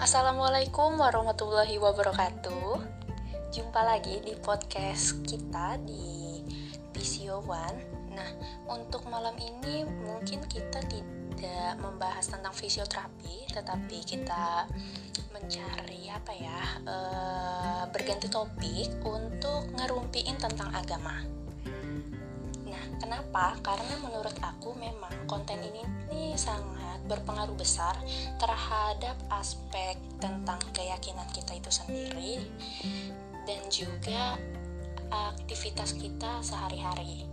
Assalamualaikum warahmatullahi wabarakatuh. Jumpa lagi di podcast kita di PCO One. Nah, untuk malam ini mungkin kita tidak membahas tentang fisioterapi, tetapi kita mencari apa ya, e, berganti topik untuk ngerumpiin tentang agama. Nah, kenapa? Karena menurut aku memang konten ini nih sangat berpengaruh besar terhadap aspek tentang keyakinan kita itu sendiri dan juga aktivitas kita sehari-hari.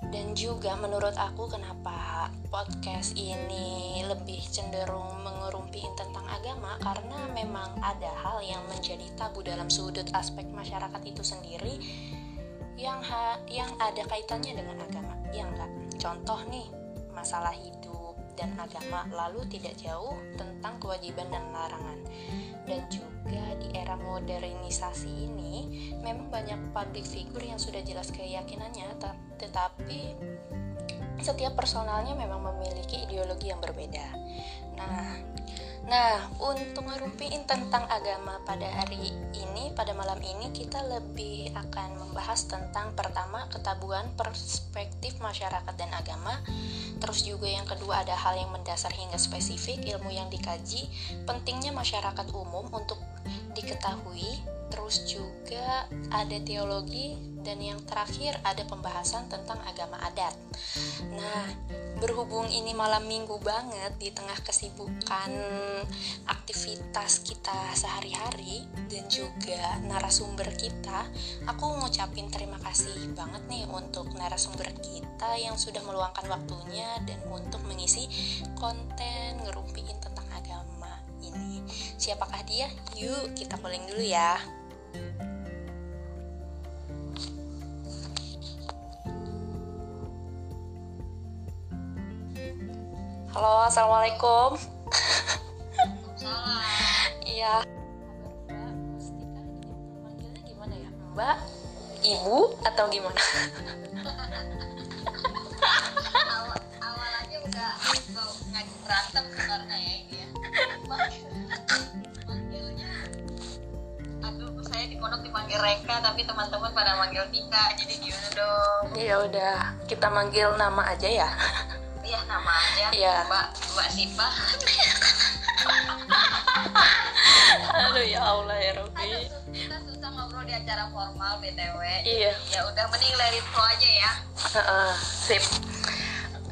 Dan juga menurut aku kenapa podcast ini lebih cenderung mengerumpiin tentang agama karena memang ada hal yang menjadi tabu dalam sudut aspek masyarakat itu sendiri yang ha yang ada kaitannya dengan agama. Ya enggak? Contoh nih, masalah hidup dan agama lalu tidak jauh tentang kewajiban dan larangan. Dan juga di era modernisasi ini memang banyak public figure yang sudah jelas keyakinannya tetapi setiap personalnya memang memiliki ideologi yang berbeda. Nah Nah, untuk ngerumpiin tentang agama pada hari ini, pada malam ini kita lebih akan membahas tentang pertama ketabuhan perspektif masyarakat dan agama. Terus juga yang kedua ada hal yang mendasar hingga spesifik, ilmu yang dikaji, pentingnya masyarakat umum untuk diketahui, terus juga ada teologi dan yang terakhir ada pembahasan tentang agama adat. Nah, berhubung ini malam minggu banget di tengah kesibukan aktivitas kita sehari-hari dan juga narasumber kita, aku ngucapin terima kasih banget nih untuk narasumber kita yang sudah meluangkan waktunya dan untuk mengisi konten ngerumpiin tentang agama ini. Siapakah dia? Yuk kita calling dulu ya. Halo, assalamualaikum. Salam. Iya. Manggilnya gimana ya? Mbak, Ibu atau gimana? awal, awal aja udah ngajak berantem sebenarnya ya ini ya. Manggilnya aduh saya di pondok dipanggil Reka tapi teman-teman pada manggil Tika jadi gimana dong Ya udah, kita manggil nama aja ya. Iya nama aja Iya. Mbak Mbak Sipa Aduh ya Allah ya Robi. kita susah ngobrol di acara formal BTW Iya, ya udah mending let it flow aja ya heeh, sip.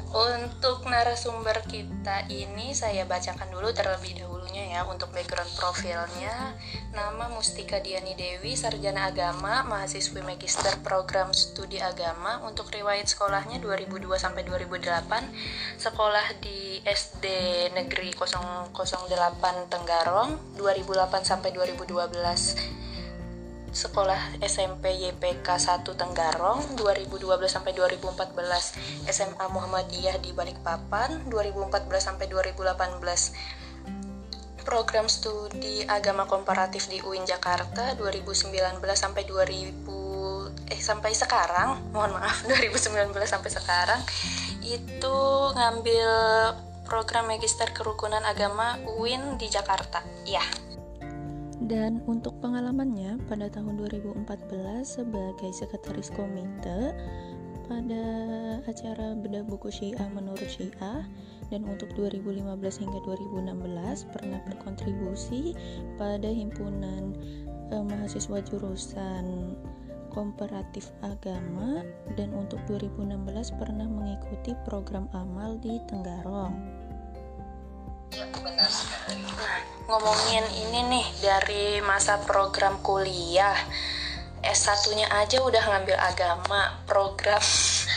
Untuk narasumber kita ini saya bacakan dulu terlebih dahulunya ya untuk background profilnya. Nama Mustika Diani Dewi, sarjana agama, mahasiswi magister program studi agama. Untuk riwayat sekolahnya 2002 sampai 2008, sekolah di SD Negeri 008 Tenggarong, 2008 sampai 2012 sekolah SMP YPK 1 Tenggarong 2012 sampai 2014 SMA Muhammadiyah di Balikpapan 2014 sampai 2018 program studi agama komparatif di UIN Jakarta 2019 sampai 2000 eh sampai sekarang mohon maaf 2019 sampai sekarang itu ngambil program magister kerukunan agama UIN di Jakarta. Ya Dan untuk pengalamannya pada tahun 2014 sebagai sekretaris komite pada acara bedah buku Syiah menurut Syiah dan untuk 2015 hingga 2016 pernah berkontribusi pada himpunan eh, mahasiswa jurusan komparatif agama dan untuk 2016 pernah mengikuti program amal di Tenggarong. Ya sekali ngomongin ini nih dari masa program kuliah S1-nya aja udah ngambil agama, program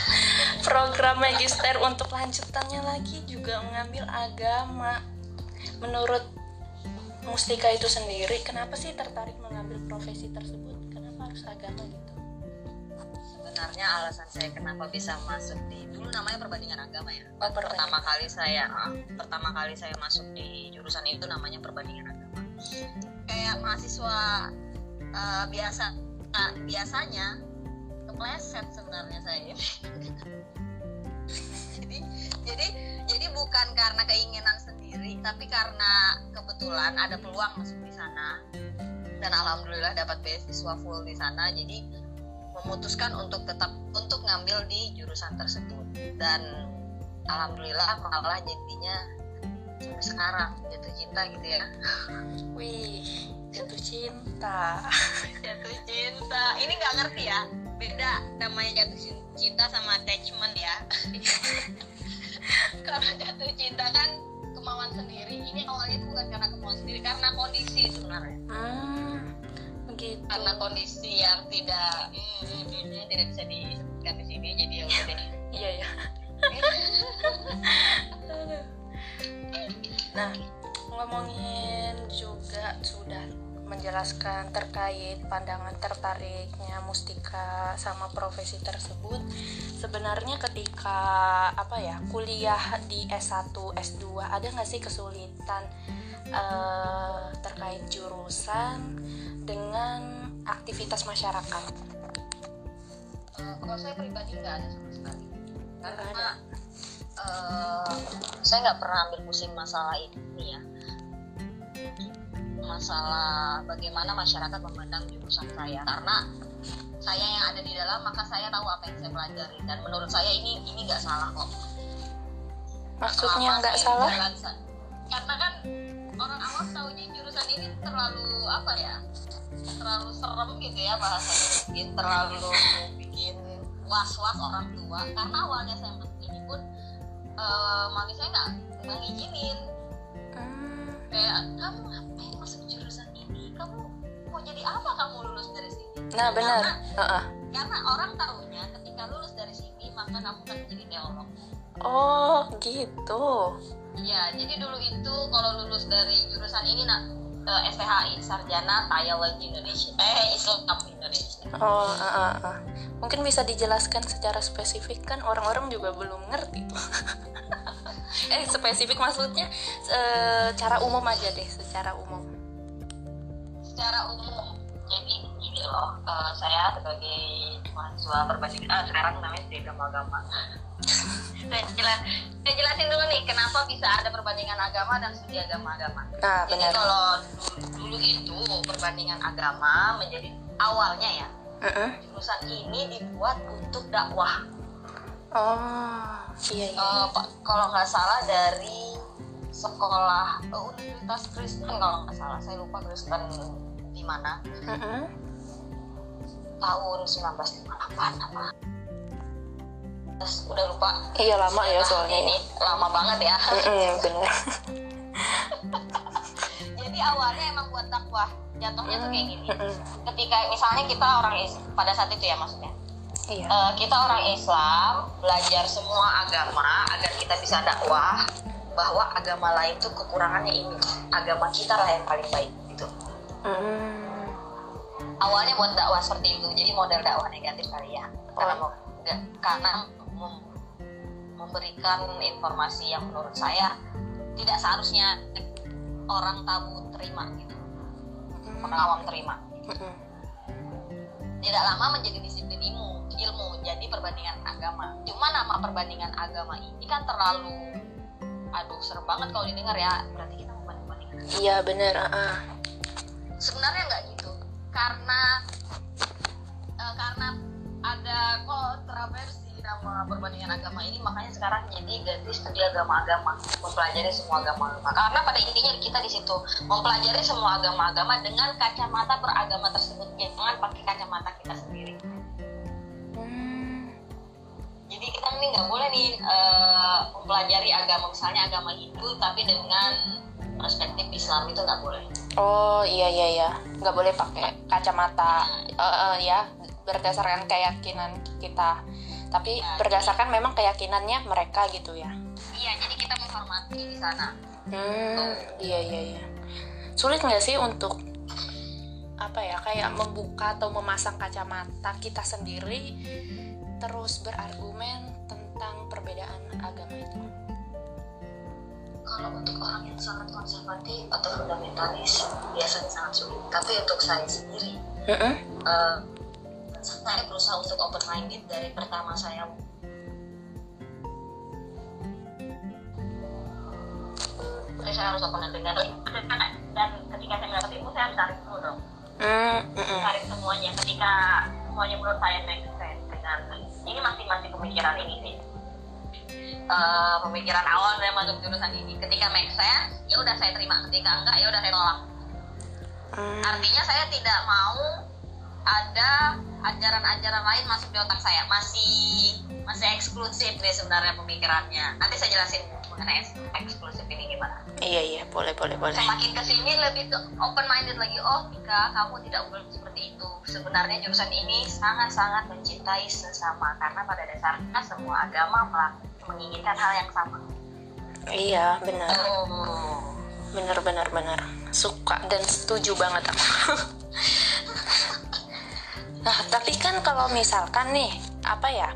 program magister untuk lanjutannya lagi juga ngambil agama. Menurut Mustika itu sendiri, kenapa sih tertarik mengambil profesi tersebut? Kenapa harus agama gitu? Sebenarnya alasan saya kenapa bisa masuk di dulu namanya perbandingan agama ya. Oh, perbandingan. pertama kali saya ah, pertama kali saya masuk di jurusan itu namanya perbandingan agama. Kayak mahasiswa eh, biasa ah, biasanya kepleset sebenarnya saya jadi jadi jadi bukan karena keinginan sendiri tapi karena kebetulan ada peluang masuk di sana. Dan alhamdulillah dapat beasiswa full di sana. Jadi memutuskan untuk tetap untuk ngambil di jurusan tersebut. Dan alhamdulillah malah jadinya sampai sekarang jatuh cinta gitu ya. Wih, jatuh cinta. jatuh cinta. Ini nggak ngerti ya. Beda namanya jatuh cin- cinta sama attachment ya. Karena jatuh cinta kan kemauan sendiri. Ini awalnya itu bukan karena kemauan sendiri karena kondisi sebenarnya. Hmm, begitu. karena kondisi yang tidak hmm, tidak bisa disebutkan di sini jadi ya udah Iya ya. nah, ngomongin juga sudah menjelaskan terkait pandangan tertariknya Mustika sama profesi tersebut. Sebenarnya ketika apa ya kuliah di S1, S2 ada nggak sih kesulitan eh, terkait jurusan dengan aktivitas masyarakat? Eh, kalau saya pribadi nggak ada sama sekali. Karena eh, saya nggak pernah ambil pusing masalah ini ya. Masalah bagaimana masyarakat memandang jurusan saya. Karena saya yang ada di dalam maka saya tahu apa yang saya pelajari. Dan menurut saya ini ini nggak salah kok. Maksudnya nggak salah? jalan karena kan orang awam tahunya jurusan ini terlalu apa ya? Terlalu serem gitu ya bahasanya. Bikin terlalu bikin was-was orang tua. Karena awalnya saya masuk ini pun eh, mami saya nggak nggak ngizinin. Hmm, kayak kamu ngapain masuk jurusan ini? Kamu mau jadi apa kamu lulus dari sini? Nah benar. Karena, Heeh. karena orang tahunya ketika lulus dari sini maka kamu akan menjadi teolog. Oh gitu. Iya, jadi dulu itu kalau lulus dari jurusan ini nak eh, STHI Sarjana Theology Indonesia eh Islam Indonesia Oh, ah, ah, ah. mungkin bisa dijelaskan secara spesifik kan orang-orang juga belum ngerti eh spesifik maksudnya secara umum aja deh, secara umum. secara umum gini loh. Eh, saya sebagai mahasiswa berbasik ah sekarang namanya studi agama saya jelas saya jelasin dulu nih kenapa bisa ada perbandingan agama dan studi agama-agama Nah jadi kalau dulu, dulu itu perbandingan agama menjadi awalnya ya Heeh. jurusan ini dibuat untuk dakwah. Oh iya iya. Pak, kalau nggak salah dari sekolah eh, Universitas Kristen kalau nggak salah. Saya lupa Kristen di mana. Heeh. Tahun 1958 apa Terus udah lupa Iya lama ya soalnya. ini lama banget ya Heeh, benar. jadi awalnya emang buat dakwah jatuhnya tuh kayak gini ketika misalnya kita orang Is- pada saat itu ya maksudnya Iya. Eh, kita orang Islam belajar semua agama agar kita bisa dakwah bahwa agama lain tuh kekurangannya ini agama kita lah yang paling baik gitu Hmm. Awalnya buat dakwah seperti itu jadi model dakwah negatif kali ya. Karena mau nggak- karena mem- memberikan informasi yang menurut saya tidak seharusnya orang tabu terima gitu. Orang awam terima tidak lama menjadi disiplin ilmu ilmu jadi perbandingan agama. Cuma nama perbandingan agama ini kan terlalu aduh serem banget kalau didengar ya. Berarti kita mau banding bandingkan Iya benar. sebenarnya nggak gitu karena eh, karena ada kontroversi nama perbandingan agama ini makanya sekarang jadi ganti studi agama-agama mempelajari semua agama-agama. Karena pada intinya kita di situ mempelajari semua agama-agama dengan kacamata beragama tersebut jangan pakai kacamata kita sendiri. Jadi kita ini nggak boleh nih eh, mempelajari agama misalnya agama Hindu tapi dengan perspektif Islam itu nggak boleh. Oh iya iya iya, nggak boleh pakai kacamata. Eh, eh, ya berdasarkan keyakinan kita, tapi Ya, berdasarkan memang keyakinannya mereka gitu ya. iya jadi kita menghormati di sana. Hmm iya iya iya. Sulit nggak sih untuk apa ya kayak membuka atau memasang kacamata kita sendiri terus berargumen tentang perbedaan agama itu? Kalau untuk orang yang sangat konservatif atau fundamentalis biasanya sangat sulit. Tapi untuk saya sendiri Heeh. eh, saya berusaha untuk open minded dari pertama saya. Saya harus open dengan dan ketika saya mendapat ilmu saya harus tarik dulu dong. Mm, mm. tarik semuanya. Ketika semuanya menurut saya make sense dengan ini masih masih pemikiran ini sih Eh, pemikiran awal saya masuk jurusan ini. Ketika make sense ya udah saya terima. Ketika enggak ya udah saya tolak. Hmm, artinya saya tidak mau ada ajaran-ajaran lain masuk di otak saya. Masih masih eksklusif nih sebenarnya pemikirannya. Nanti saya jelasin mengenai eksklusif ini gimana. Iya iya. Boleh boleh boleh. semakin ke sini lebih open minded lagi. Oh Tika kamu tidak boleh seperti itu. Sebenarnya jurusan ini sangat-sangat mencintai sesama. Karena pada dasarnya semua agama melak- menginginkan hal yang sama. Iya benar. Oh benar benar benar. Suka dan setuju banget aku. nah tapi kan kalau misalkan nih apa ya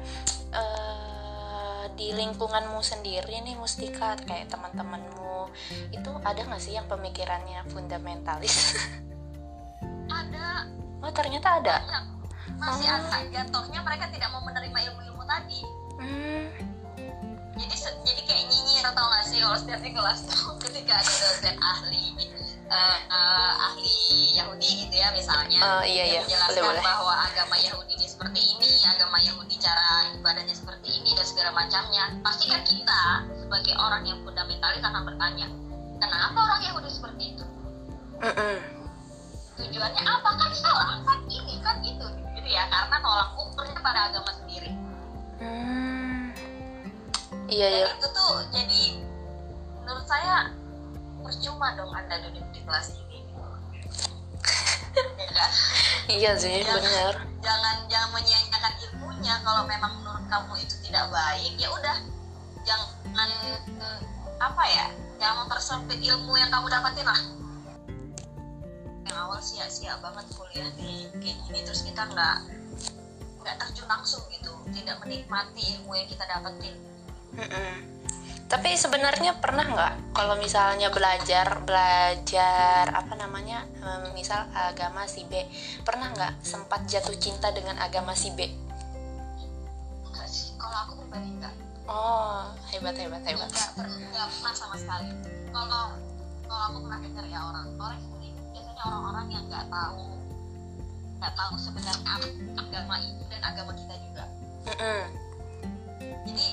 eh, di lingkunganmu sendiri nih Mustika kayak teman-temanmu itu ada nggak sih yang pemikirannya fundamentalis? ada. Oh ternyata ada. banyak. Masih ada. Jatuhnya mereka tidak mau menerima ilmu-ilmu tadi. Hmm, jadi jadi kayak nyinyir atau nggak sih kalau setiap di kelas tuh ketika ada dosen ahli eh, eh, ahli Yahudi gitu ya misalnya Oh, iya, iya. menjelaskan Boleh, boleh. bahwa agama Yahudi ini seperti ini agama Yahudi cara ibadahnya seperti ini dan segala macamnya pasti kan kita sebagai orang yang fundamentalis akan bertanya kenapa orang Yahudi seperti itu mm-mm. tujuannya apa kan salah kan ini kan itu gitu ya karena tolak ukurnya pada agama sendiri. Iya iya. dan itu tuh jadi menurut saya percuma dong anda duduk di kelas ini ya kan? Iya sih benar. jangan jangan menyia-nyiakan ilmunya kalau memang menurut kamu itu tidak baik ya udah jangan mm, apa ya jangan mempersempit ilmu yang kamu dapatin lah yang awal sia-sia banget kuliah di kayak gini terus kita nggak nggak terjun langsung gitu tidak menikmati ilmu yang kita dapetin Mm-mm. Tapi sebenarnya pernah nggak kalau misalnya belajar belajar apa namanya misal agama si B pernah nggak sempat jatuh cinta dengan agama si B? enggak sih kalau aku pribadi enggak Oh hebat hebat hebat. nggak pernah sama sekali kalau kalau aku pernah dengar ya orang orang biasanya orang-orang yang nggak tahu nggak tahu sebenarnya agama itu dan agama kita juga Mm-mm. jadi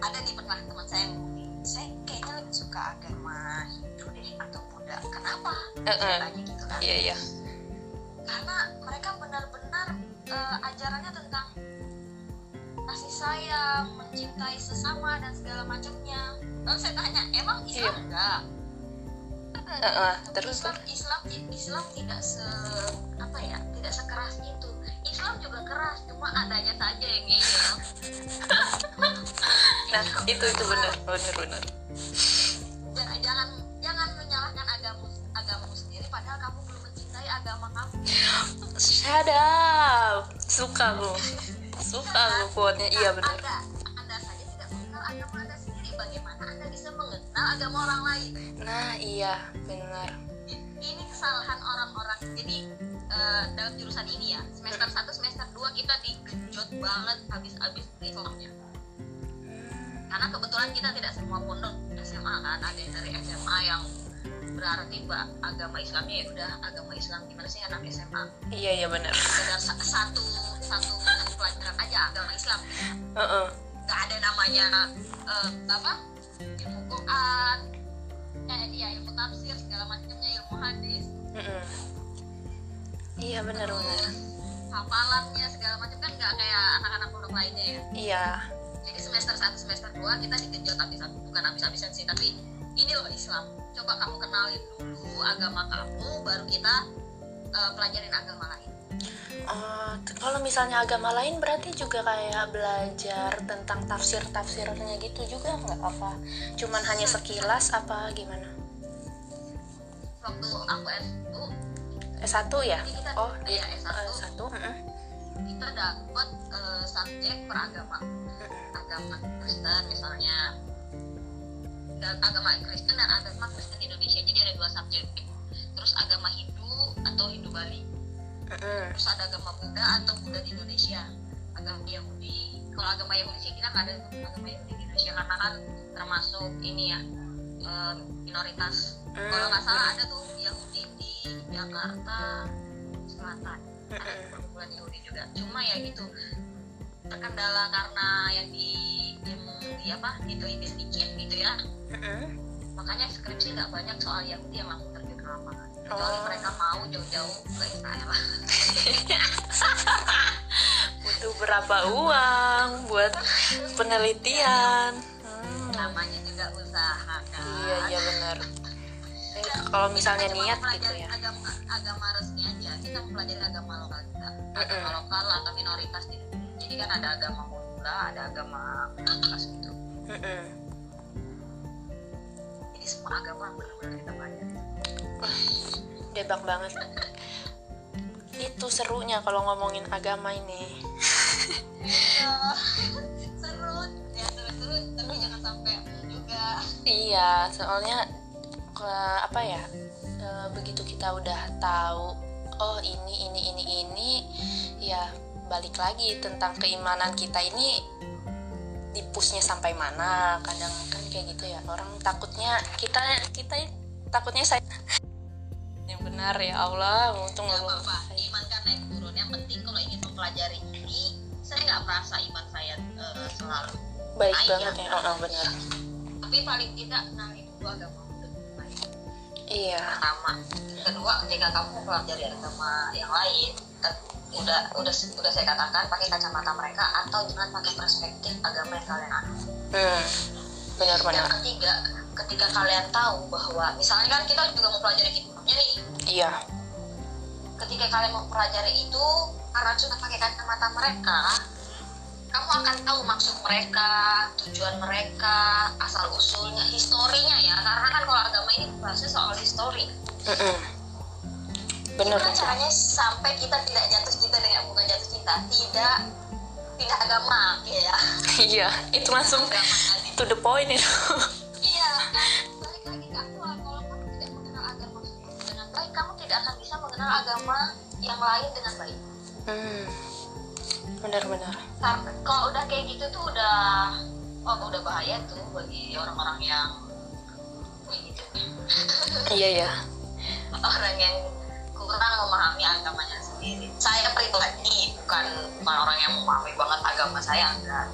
ada nih pernah teman saya yang saya kayaknya lebih suka agama Hindu deh atau Buddha kenapa Eh-eh. tanya gitu kan Iya iya. karena mereka benar-benar eh, ajarannya tentang kasih sayang, mencintai sesama dan segala macamnya. Lalu saya tanya, emang Islam Iya. enggak? Eh-eh. Terus Islam, Islam, Islam tidak se apa ya, tidak sekeras itu. Islam juga keras, cuma adanya saja yang ngeyel. nah itu itu benar benar benar. Jangan jangan jangan menyalahkan agama agamamu sendiri, padahal kamu belum mencintai agama kamu. Shut up. Suka gue. Suka gue quote-nya. Iya benar. Mengenal agama orang lain? Nah iya benar. ini kesalahan orang-orang jadi eh, dalam jurusan ini ya semester 1 semester 2 kita digenjot banget habis-habis Islamnya karena kebetulan kita tidak semua pondok SMA kan ada yang dari SMA yang berarti mbak agama Islamnya ya udah agama Islam gimana sih anak SMA Iya iya benar. sekedar sa- satu satu pelajaran aja agama Islam Heeh. nggak ada namanya eh, apa Quran eh iya ilmu tafsir segala macamnya ilmu hadis Mm-mm. Iya benar benar. hafalannya segala macam kan nggak kayak anak-anak pondok lainnya ya Iya. jadi semester 1 semester 2 kita digenjot habis bukan habis-habisan sih tapi ini loh Islam coba kamu kenalin dulu agama kamu baru kita eh, pelajarin agama lain T- kalau misalnya agama lain berarti juga kayak belajar tentang tafsir-tafsirnya gitu juga nggak apa? Cuman hanya sekilas apa gimana? waktu aku S1 S1 ya? kita Oh, ya S1 S1. mm-mm. kita dapat eh, subjek peragama agama Kristen misalnya dan agama Kristen dan agama Kristen Indonesia jadi ada dua subjek terus agama Hindu atau Hindu Bali Terus ada agama Buddha atau Buddha di Indonesia agama Yahudi kalau agama Yahudi sih kita nggak ada agama Yahudi di Indonesia karena kan termasuk ini ya minoritas. Kalau nggak salah ada tuh Yahudi di Jakarta Selatan. Ada perkumpulan Yahudi juga. Cuma ya gitu terkendala karena yang di di apa diteliti dikit gitu ya. Makanya skripsi nggak banyak soal Yahudi yang langsung terjun ke lapangan kecuali Oh. mereka mau jauh-jauh ke Israel. Butuh berapa uang buat penelitian? Hmm. namanya juga usaha kan iya iya benar. Eh, kalau misalnya Kita cuma niat gitu ya. agama agama resmi aja. Kita mempelajari agama lokal kita agama Mm-mm. lokal atau minoritas di jadi kan ada agama Buddha ada agama minoritas gitu Mm-mm. jadi semua agama benar-benar kita pelajari Debak banget. Itu serunya kalau ngomongin agama ini. Seru ya seru-seru tapi jangan sampai juga iya soalnya ke apa ya e, begitu kita udah tahu oh ini ini ini ini ya balik lagi tentang keimanan kita ini dipusnya sampai mana. Kadang kan kayak gitu ya orang takutnya kita kita takutnya saya yang benar ya Allah. Untung nggak apa-apa. iman kan naik turun. Yang penting kalau ingin mempelajari ini saya nggak merasa iman saya eh, selalu baik naik banget ya. oh, oh, benar. Tapi paling tidak kenali dulu agama lebih baik iya. Pertama. Kedua ketika kamu mempelajari agama yang lain te- udah udah udah saya katakan pakai kacamata mereka atau jangan pakai perspektif agama yang kalian anut. Hmm, benar yang benar. ketiga ketika kalian tahu bahwa misalnya kan kita juga mempelajari kitabnya nih. Iya. Ketika kalian mempelajari itu karena sudah pakai kacamata mereka kamu akan tahu maksud mereka tujuan mereka asal usulnya historinya ya. Karena kan kalau agama ini bahasnya soal histori. Mm-mm. benar gimana caranya sampai kita tidak jatuh cinta dengan bukan jatuh cinta? Tidak. Tidak agama ya. Iya itu langsung to the point itu iya balik lagi ke aktual kalau kamu tidak mengenal agama dengan baik kamu tidak akan bisa mengenal agama yang lain dengan baik hmm, benar-benar kalau udah kayak gitu tuh udah oh udah bahaya tuh bagi orang-orang yang kayak gitu iya ya orang yang kurang memahami agamanya sendiri. Saya pribadi bukan bukan orang yang memahami banget agama saya enggak.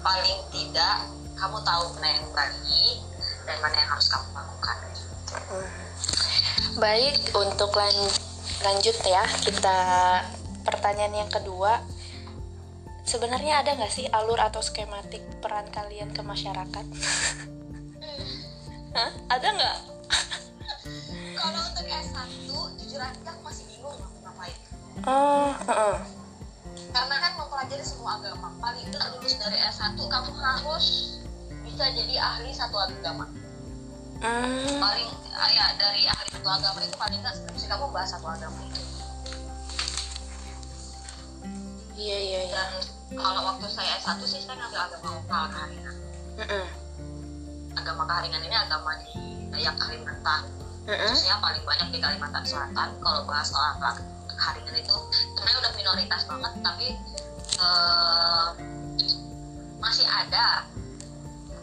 Paling tidak kamu tahu mana yang baik dan mana yang harus kamu lakukan. baik untuk lan- lanjut ya kita pertanyaan yang kedua sebenarnya ada nggak sih alur atau skematik peran kalian ke masyarakat Hah? ada nggak Kalau untuk S1 jujur aja aku masih bingung mau ngapain. oh heeh. Karena kan mempelajari semua agama. Paling tidak lulus dari S1 kamu harus bisa jadi ahli satu agama. Hmm, paling ah, ya dari ahli satu agama itu paling nggak skripsi kamu bahas satu agama itu iya iya iya dan kalau waktu saya S1 sih saya ngambil agama lokal keharingan Mm-mm. agama keharingan ini agama di Dayak Kalimantan Mm-mm. khususnya paling banyak di Kalimantan Selatan kalau bahas soal keharingan itu sebenarnya udah minoritas banget tapi eh, masih ada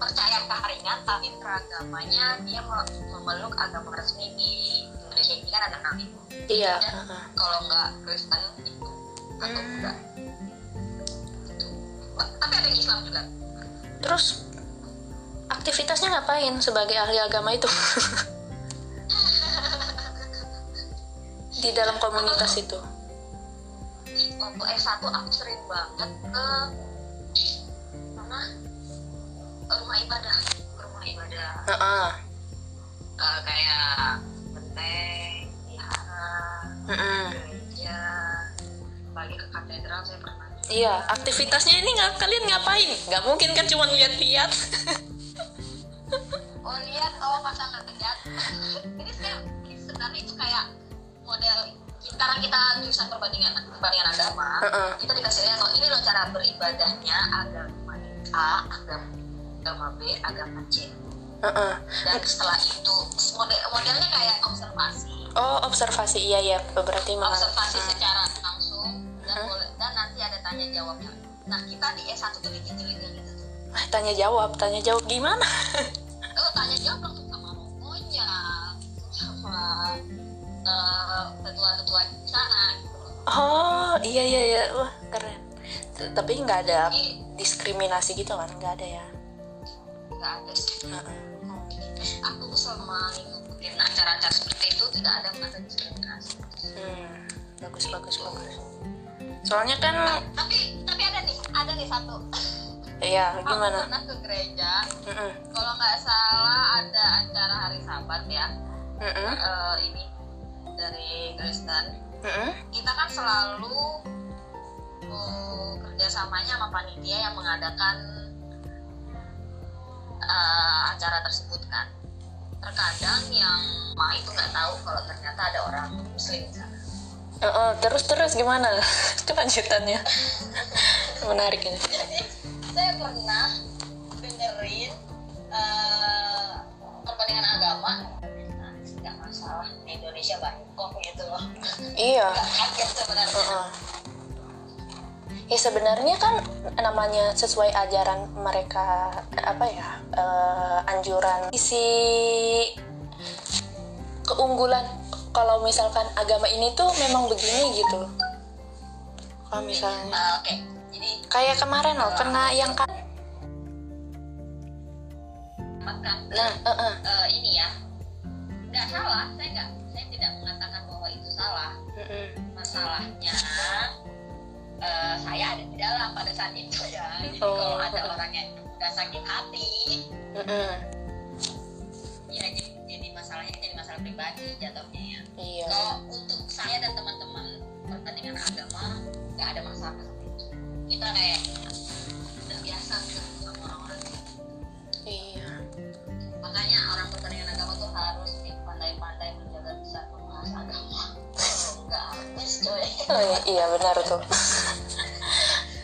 kepercayaan keharingan tapi beragamanya dia me- memeluk agama resmi di Indonesia ini kan ada enam itu iya Dan kalau nggak Kristen itu atau Hmm. Buddha Gitu. tapi ada yang Islam juga. Terus aktivitasnya ngapain sebagai ahli agama itu? Di dalam komunitas itu? Waktu S1 aku sering banget ke mana rumah ibadah rumah ibadah Heeh. Eh, kayak benteng wihara Mm-mm. gereja balik ke katedral saya pernah juga. Iya, aktivitasnya ini nggak kalian ngapain? Nggak mungkin kan cuma lihat-lihat. oh lihat oh masa nggak lihat ini saya sebenarnya itu kayak model karena kita jurusan perbandingan perbandingan agama Heeh. kita dikasih lihat oh ini loh cara beribadahnya agama A agama agama B agama C. Uh -uh. dan setelah itu model modelnya kayak observasi. Oh observasi. Iya ya berarti mah. observasi uh. secara langsung dan, uh. boleh, dan nanti ada tanya jawabnya nah kita di S1 tuh ah, digitilin gitu tanya jawab tanya jawab gimana? Oh, Lo tanya jawab langsung sama romonya sama eh, ketua-ketua di sana. Oh iya iya iya. Wah keren. Tapi nggak ada diskriminasi gitu kan? Nggak ada ya? Nggak ada sih. Aku selama ngikutin acara-acara seperti itu tidak ada ada diskriminasi. hmm, bagus bagus bagus soalnya kan Tapi tapi ada nih, ada nih satu. iya Aku gimana pernah ke gereja. Mm-mm. Kalau nggak salah ada acara hari Sabat ya. Mm-mm. Eh, ini dari Kristen. Mm-mm. Kita kan selalu uh, kerjasamanya sama panitia yang mengadakan eh, acara tersebut kan. Terkadang yang ma itu nggak tahu kalau ternyata ada orang Muslim di sana. Heeh, terus terus gimana kelanjutannya menarik ini Jadi saya pernah dengerin eh, perbandingan agama. Nah, nggak masalah di Indonesia banyak kok gitu loh. iya Nggak kaget sebenarnya. Heeh. Ya sebenarnya kan namanya sesuai ajaran mereka apa ya eh, anjuran isi keunggulan kalau misalkan agama ini tuh memang begini gitu. Kalau misalnya Ah, jadi kayak kemarin loh kena yang kan nah eh, eh. eh, ini ya nggak salah saya nggak saya tidak mengatakan bahwa itu salah Mm-mm. masalahnya eh, saya ada di dalam pada saat itu ya. Jadi Oh. kalau ada orang yang udah sakit hati Mm-mm. ya jadi jadi masalahnya jadi masalah pribadi jatuhnya ya. Iya. Kalau untuk saya dan teman-teman pertandingan agama nggak ada masalah kita kayak udah biasa sama orang-orang. Iya. Makanya orang pertandingan agama tuh harus pandai-pandai menjaga Kalau nggak habis coy oh, iya, iya benar tuh.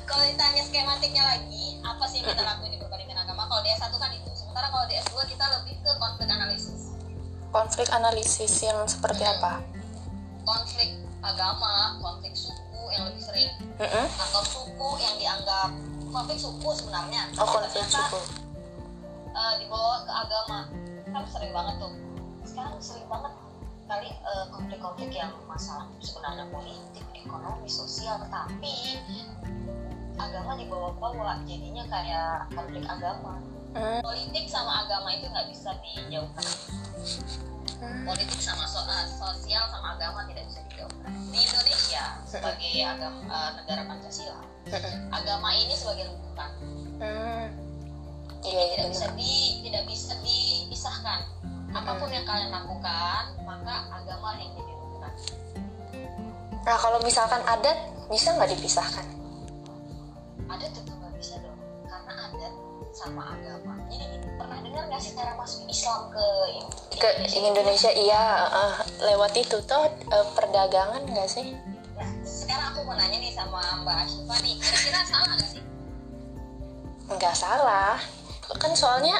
Kalau ditanya skematiknya lagi apa sih yang kita lakuin di perbandingan agama? Kalau di S1 kan itu. Sementara kalau di S2 kita lebih ke konflik analisis. Konflik analisis yang seperti apa? Konflik agama konflik suku yang lebih sering. Mm-mm. atau suku yang dianggap konflik suku sebenarnya. Oh konflik Ternyata, suku. eh, dibawa ke agama. Kan sering banget tuh. Sekarang sering banget kali eh, konflik-konflik yang masalah sebenarnya politik ekonomi sosial tapi agama dibawa-bawa jadinya kayak konflik agama Hmm. politik sama agama itu nggak bisa dijauhkan Hmm. politik sama so- eh, sosial sama agama tidak bisa dijauhkan di Indonesia sebagai agama eh, negara Pancasila Mm-mm. agama ini sebagai rujukan Hmm. jadi Iya, iya, tidak bisa benar. di tidak bisa dipisahkan apa pun yang kalian lakukan maka agama yang jadi rujukan Nah, kalau misalkan adat bisa nggak dipisahkan? ada tentu nggak bisa dong karena adat sama agama jadi pernah dengar nggak sih cara masuk Islam ke Ke Indonesia iya eh, lewat itu toh eh, perdagangan nggak sih? Nah, sekarang aku mau nanya nih sama Mbak Ashifa nih kira-kira salah nggak sih Nggak salah. Kan soalnya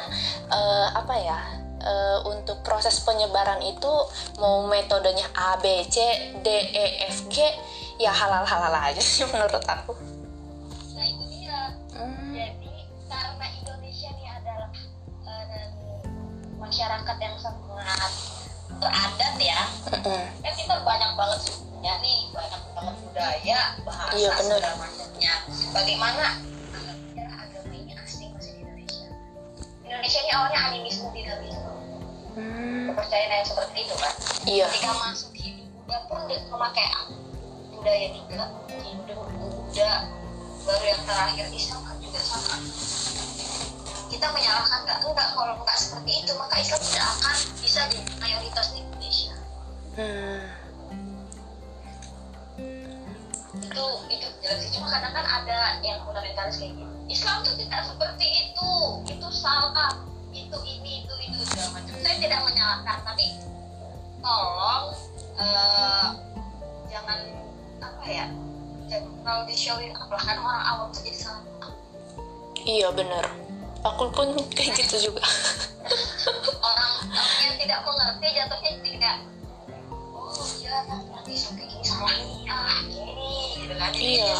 eh, apa ya? Eh, untuk proses penyebaran itu mau metodenya A, B, C, D, E, F, G ya halal-halal aja sih menurut aku. nah itu dia Hmm. jadi karena Indonesia adalah eh, masyarakat yang sangat beradat ya Mm-mm. kan kita banyak banget sukunya nih banyak banget budaya bahasa Iya, segala macamnya bagaimana Indonesia ini awalnya animisme dinamisme Hmm. kepercayaan yang seperti itu kan Iya. ketika masuk Hindu Buddha pun memakai budaya tiga Hindu Buddha baru yang terakhir Islam kan juga sama. Kita menyalahkan nggak? Enggak kalau nggak seperti itu maka Islam tidak akan bisa jadi mayoritas di Indonesia. Hmm. itu itu jelas sih. Cuma kadang kan ada yang fundamentalis kayak gitu Islam tuh tidak seperti itu itu salah itu ini itu itu segala macam saya tidak menyalahkan tapi tolong eh, jangan apa ya jangan di showing up lah karena orang awam tuh jadi salah. Iya bener. Aku pun kayak gitu juga. orang orang yang tidak mengerti jatuhnya kayak oh iya gini salah nih ah gitu kan jadi Iya.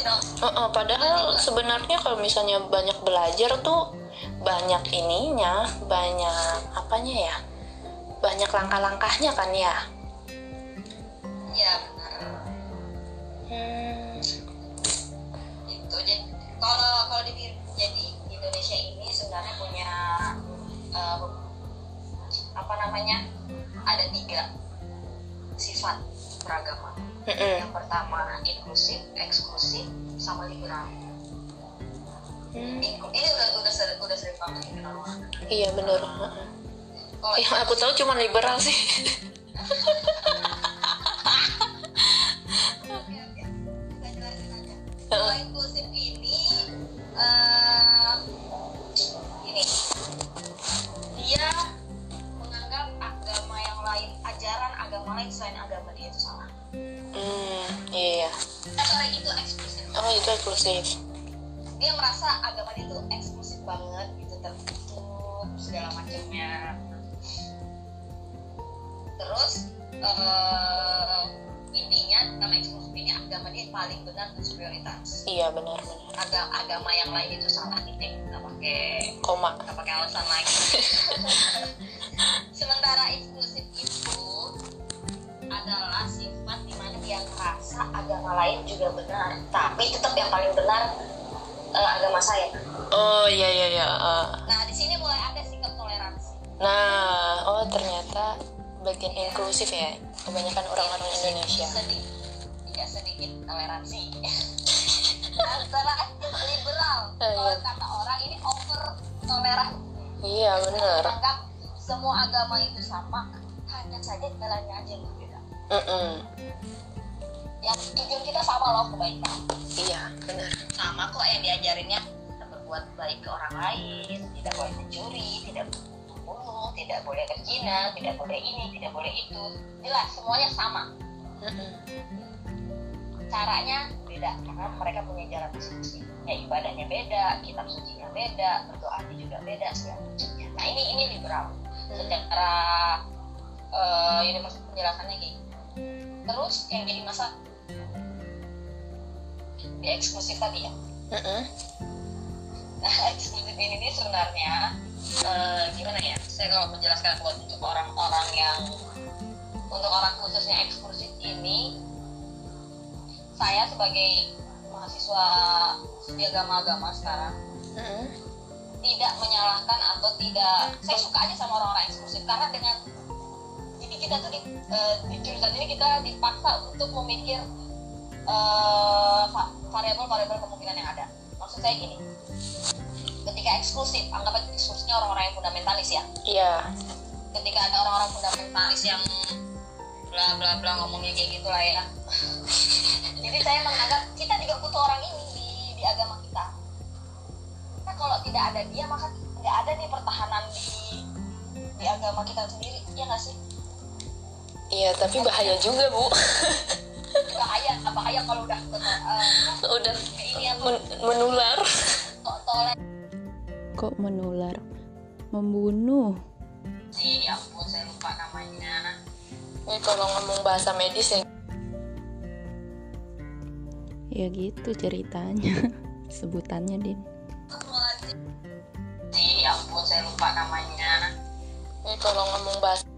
dong Heeh, padahal sebenarnya kalau misalnya banyak belajar tuh banyak ininya, banyak apanya ya, banyak langkah-langkahnya kan ya. iya benar. Hmm, itu jadi kalau kalau di jadi Indonesia ini sebenarnya punya eh, apa namanya? Ada tiga sifat beragama. Mm-mm. yang pertama inklusif eksklusif sama liberal. Hmm, ini udah udah sering, udah sering banget orang. Iya bener. Heeh. kalau yang aku tahu cuma liberal sih. Kalau inklusif ini eh, ini. Dia lain selain agama dia itu salah. hmm, iya iya. Eh, sorry, itu eksklusif. oh itu eksklusif Dia merasa agama dia itu eksklusif banget, gitu tertutup segala macamnya. Terus eh, intinya nama eksklusif ini agama dia paling benar dan superioritas. iya benar benar agama agama yang lain itu salah titik nggak pakai koma nggak pakai alasan lagi sementara eksklusif itu adalah sifat di mana dia merasa agama lain juga benar tapi tetap yang paling benar eh, agama saya. Oh iya iya iya Ah. nah di sini mulai ada sikap toleransi. Nah oh ternyata bagian inklusif ya kebanyakan orang-orang Indonesia. sedikit tidak sedikit toleransi. Antara liberal. Eh, kalau iya. kata orang ini over toleran iya benar. Semua agama itu sama hanya saja jalannya aja yang berbeda Mm-mm. yang tujuan kita sama loh kebaikan. Iya benar. Sama kok yang diajarinnya kita berbuat baik ke orang lain tidak boleh mencuri tidak membunuh tidak boleh berzina tidak boleh ini tidak boleh itu. Jelas semuanya sama. Mm-mm. caranya beda karena mereka punya jalan masing-masing. Ya ibadahnya beda kitab sucinya beda berdoanya juga beda segala macamnya nah ini ini liberal. Secara ini maksud penjelasannya kayak gitu terus yang jadi masalah di eksklusif tadi ya Mm-mm. nah eksklusif ini nih sebenarnya eh, gimana ya saya kalau menjelaskan buat untuk orang-orang yang untuk orang khususnya eksklusif ini saya sebagai mahasiswa studi agama-agama sekarang Mm-mm. tidak menyalahkan atau tidak saya suka aja sama orang-orang eksklusif karena dengan kita tuh di, eh, di jurusan ini kita dipaksa untuk memikir va- variabel-variabel kemungkinan yang ada. Maksud saya gini ketika eksklusif anggap aja eksklusifnya orang-orang yang fundamentalis ya. Iya. Ketika ada orang-orang fundamentalis yang bla bla bla ngomongnya kayak gitu lah ya. Jadi saya menganggap kita juga butuh orang ini di, di agama kita. Nah kalau tidak ada dia maka nggak ada nih pertahanan di di agama kita sendiri. Ya nggak sih iya tapi bahaya juga bu bahaya bahaya kalau udah uh, udah ini apa men- menular Kok menular? Membunuh. ya ampun saya lupa namanya ini kalau ngomong bahasa medis ya Ya gitu ceritanya. Sebutannya, Din. ya ampun saya lupa namanya ini kalau ngomong bahasa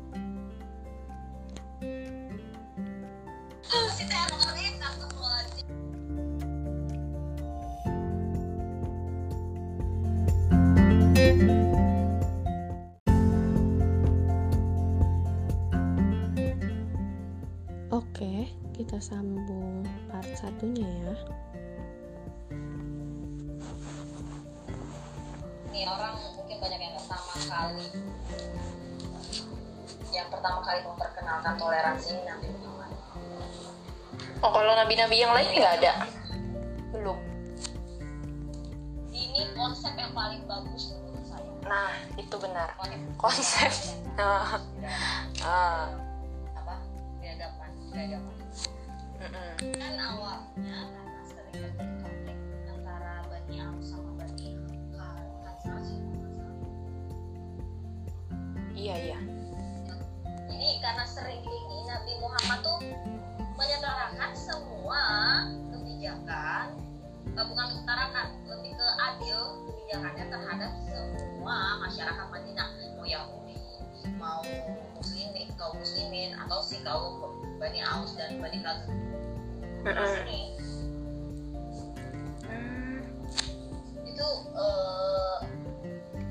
Oke, kita sambung part satunya ya. Nih orang mungkin banyak yang pertama kali yang pertama kali memperkenalkan toleransi ini Muhammad. Oh kalau nabi-nabi yang lain nggak ada? Belum. Ini konsep yang paling bagus menurut saya. nah itu benar. Konsep. Konsep. Ah, ah. apa? Kan awalnya karena sering terjadi konflik antara Bani Aus sama Bani Khazraj. iya iya bukan menyetarakan lebih ke adil kebijakannya terhadap semua masyarakat Madinah. Mau Yahudi mau muslimin kaum muslimin atau si kaum Bani Aus dan Bani ini Hmm. itu eh,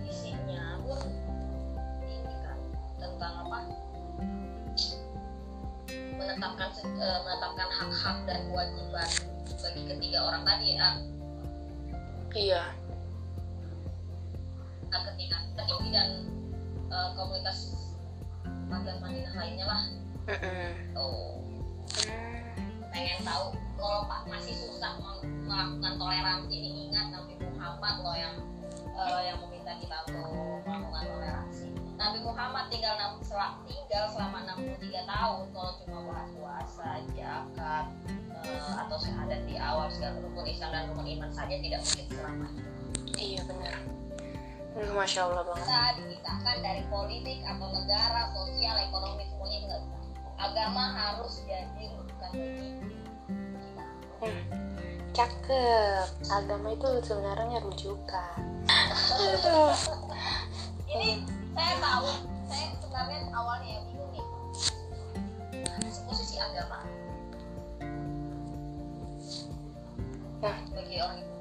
isinya pun ini kan tentang apa? Menetapkan eh, menetapkan hak-hak dan kewajiban bagi ketiga orang tadi ya. Iya. hak ketiga Yahudi dan eh, komunitas Magan Madinah lainnya lah. Tuh. Hmm. pengen tahu kalau Pak masih susah mel- melakukan toleransi ini. Ingat Nabi Muhammad loh yang eh, yang meminta kita untuk melakukan toleransi Nabi Muhammad tinggal enam- sel- tinggal selama 63 tahun kalau cuma bahas puasa zakat eh, atau syahadat di awal segala rukun Islam dan rukun iman saja tidak mungkin selama itu Iya benar. Masya Allah banget. bisa dipisahkan dari politik atau negara sosial ekonomi semuanya itu nggak bisa agama harus jadi rujukan bagi kita Hmm. Cakep. Agama itu sebenarnya rujukan. Ini saya tahu saya sebenarnya awalnya ya bingung nih posisi agama Nah. bagi orang itu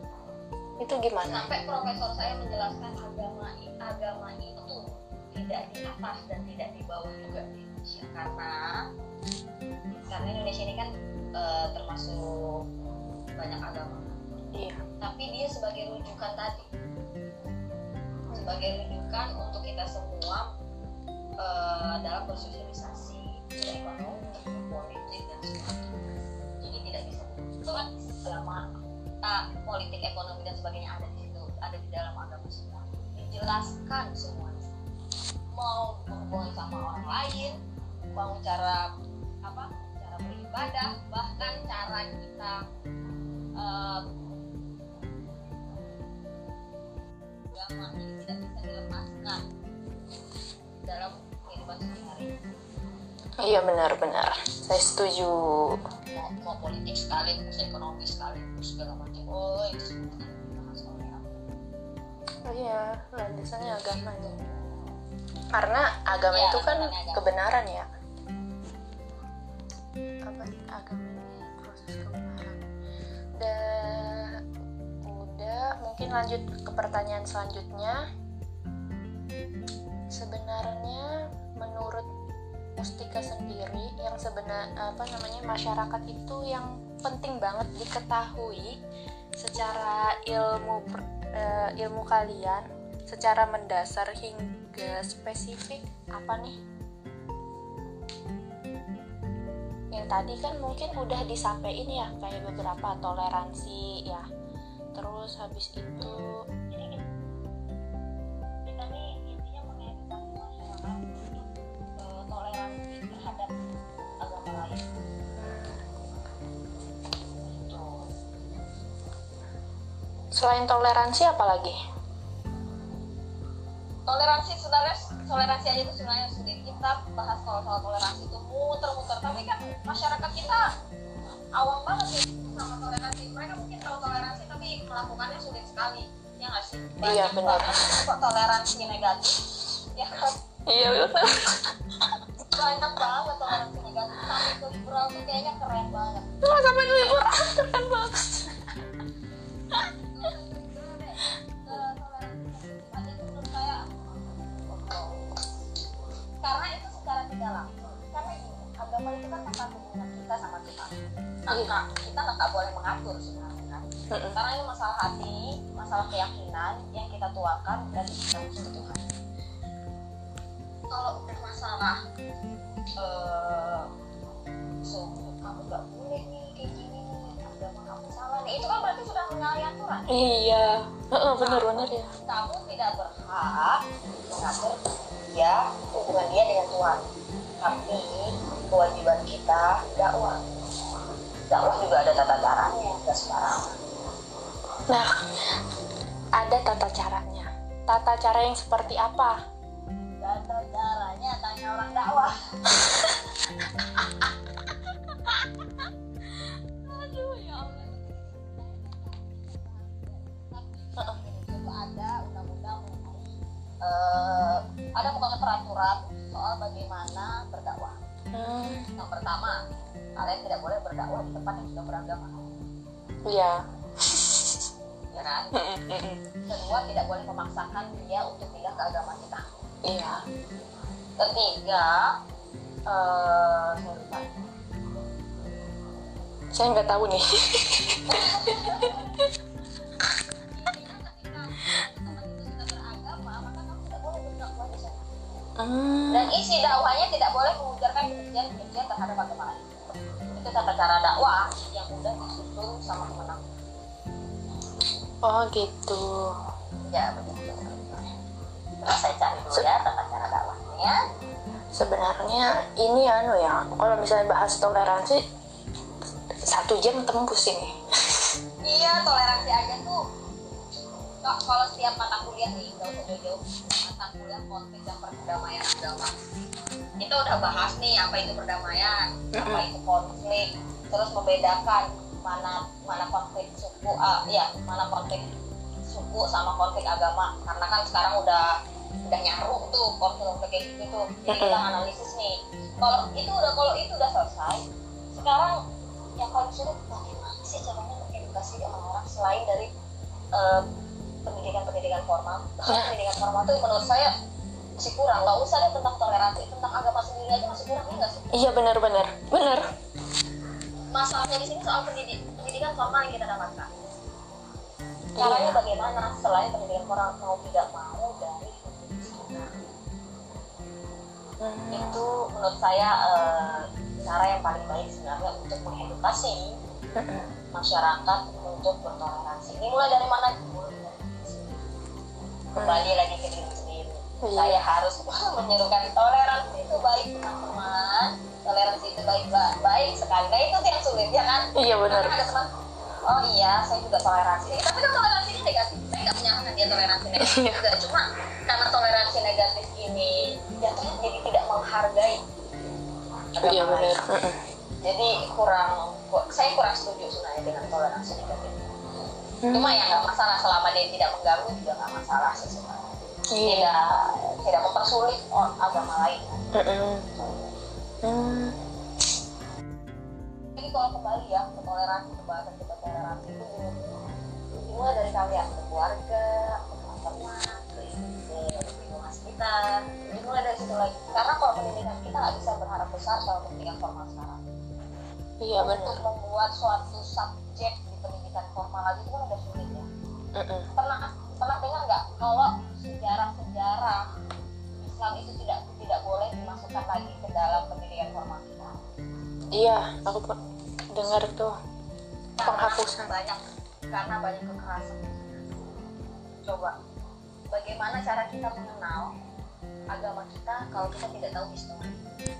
Itu gimana? sampai profesor saya menjelaskan agama agama itu tidak di atas dan tidak di bawah juga di Indonesia karena karena Indonesia ini kan eh, termasuk banyak agama Iya. tapi dia sebagai rujukan tadi sebagai rujukan untuk kita semua eh, dalam bersosialisasi ekonomi politik dan sebagainya. Jadi tidak bisa itu kan selama ah, politik ekonomi dan sebagainya ada di situ ada di dalam agama semua. Dijelaskan semuanya. Mau berhubungan sama orang lain mau cara apa cara beribadah bahkan cara kita eh, agama ini tidak bisa dilepaskan dalam kehidupan sehari-hari Iya benar-benar. Saya setuju. mau, mau politik sekaligus ekonomi sekaligus segala macam oh itu semua kan dibahas oleh apa Oh iya, landasannya agamanya. Karena agama Iya, itu kan agama. kebenaran ya. Apa agama ini proses kebenaran. Udah. Mungkin lanjut ke pertanyaan selanjutnya. Sebenarnya menurut Mustika sendiri yang sebenar apa namanya masyarakat itu yang penting banget diketahui secara ilmu eh, ilmu kalian secara mendasar hingga spesifik apa nih? Yang tadi kan mungkin udah disampaikan ya kayak beberapa toleransi ya. Terus habis itu eh, toleransi terhadap agama lain. Itu selain toleransi apa lagi? toleransi sebenarnya toleransi aja itu sebenarnya sulit kita bahas soal soal toleransi itu muter-muter. Tapi kan masyarakat kita awam banget sih sama toleransi. Mereka mungkin tahu toleransi tapi melakukannya sulit sekali. Ya nggak sih? Iya, Banyak benar. banget kok toleransi negatif. Ya kan? Iya betul. banyak banget toleransi negatif. Sampai ke liberal tuh kayaknya keren banget. Cuma sampai liburan keren banget. Kak, kita nggak boleh mengatur sebenarnya. Kan karena ini masalah hati masalah keyakinan yang kita tuakan dan kita usul Tuhan kalau udah masalah eh so, kamu nggak boleh nih kayak gini nih agama kamu salah nih. Itu kan berarti sudah menyalahi aturan. Iya, Heeh, bener-bener ya. kamu tidak berhak mengatur dia hubungan dia dengan Tuhan. Tapi kewajiban kita dakwah dakwah juga ada tata caranya nggak sembarangan Nah, ada tata caranya. Tata cara yang seperti apa? tata caranya tanya orang dakwah. Aduh ya Allah. Ada undang-undang eh, ada pokoknya peraturan soal bagaimana berdakwah. Hmm, yang pertama kalian tidak boleh berdakwah di tempat yang sudah beragama iya. ya kan kedua tidak boleh memaksakan dia untuk pindah ke agama kita Iya. ketiga eh saya nggak tahu nih. Hmm, dan isi dakwahnya tidak boleh mengujarkan kebencian-kebencian terhadap agama lain. Itu tata cara dakwah yang udah disusun sama pemenang. oh gitu. Ya begitu. Terus saya cari dulu ya tata cara dakwahnya. Sebenarnya ini anu ya, kalau misalnya bahas toleransi satu jam tembus ini. Iya toleransi aja tuh. Kok kalau setiap mata kuliah nih nggak usah jauh-jauh mata kuliah konflik dan perdamaian agama. Kita udah bahas nih apa itu perdamaian apa itu konflik. Terus membedakan mana mana konflik suku ah, ya mana konflik suku sama konflik agama. Karena kan sekarang udah udah nyaru tuh konflik kayak gitu tuh. Jadi kita analisis nih kalau itu udah kalau itu udah selesai sekarang yang paling sulit bagaimana sih caranya mengedukasi orang-orang selain dari eh, pendidikan-pendidikan formal. Bahkan pendidikan formal tuh menurut saya masih kurang. Nggak usah deh tentang toleransi tentang agama sendiri aja masih kurang ya nggak sih? Iya benar-benar, benar. masalahnya di sini soal pendidik, pendidikan formal yang kita dapatkan. Caranya bagaimana? Selain pendidikan formal mau tidak mau dari Hmm, itu menurut saya eh, cara yang paling baik sebenarnya untuk mengedukasi mm-mm. masyarakat untuk bertoleransi. Ini mulai dari mana. Kembali lagi ke diri sendiri. Iya. saya harus menyerukan toleransi itu baik teman-teman toleransi itu baik baik sekali. Nah itu yang sulit ya kan? Iya benar. Karena ada teman oh iya saya juga toleransi. Tapi kan toleransi ini negatif. Saya nggak menyalahkan dia toleransi negatif Iya. juga. Cuma karena toleransi negatif ini jatuhnya jadi tidak menghargai. Iya benar. Jadi kurang saya kurang setuju sebenarnya dengan toleransi negatif Hmm. cuma ya nggak masalah selama dia tidak mengganggu juga nggak masalah sih sebenarnya Iya. tidak tidak mempersulit or- agama lain Mm-mm. Hmm, jadi kalau kembali ya ke toleransi pembahasan kita toleransi itu dimulai dari kalian ke keluarga ke lingkungan sekitar dimulai dari situ lagi karena kalau pendidikan kita nggak bisa berharap besar kalau pendidikan formal sekarang Iya untuk benar. membuat suatu subjek pendidikan formal lagi itu kan udah sulit ya Mm-mm. pernah pernah dengar nggak kalau sejarah-sejarah Islam itu tidak tidak boleh dimasukkan lagi ke dalam pendidikan formal kita Iya, aku dengar tuh. Karena Penghapusan. banyak karena banyak kekerasan coba bagaimana cara kita mengenal agama kita kalau kita tidak tahu histori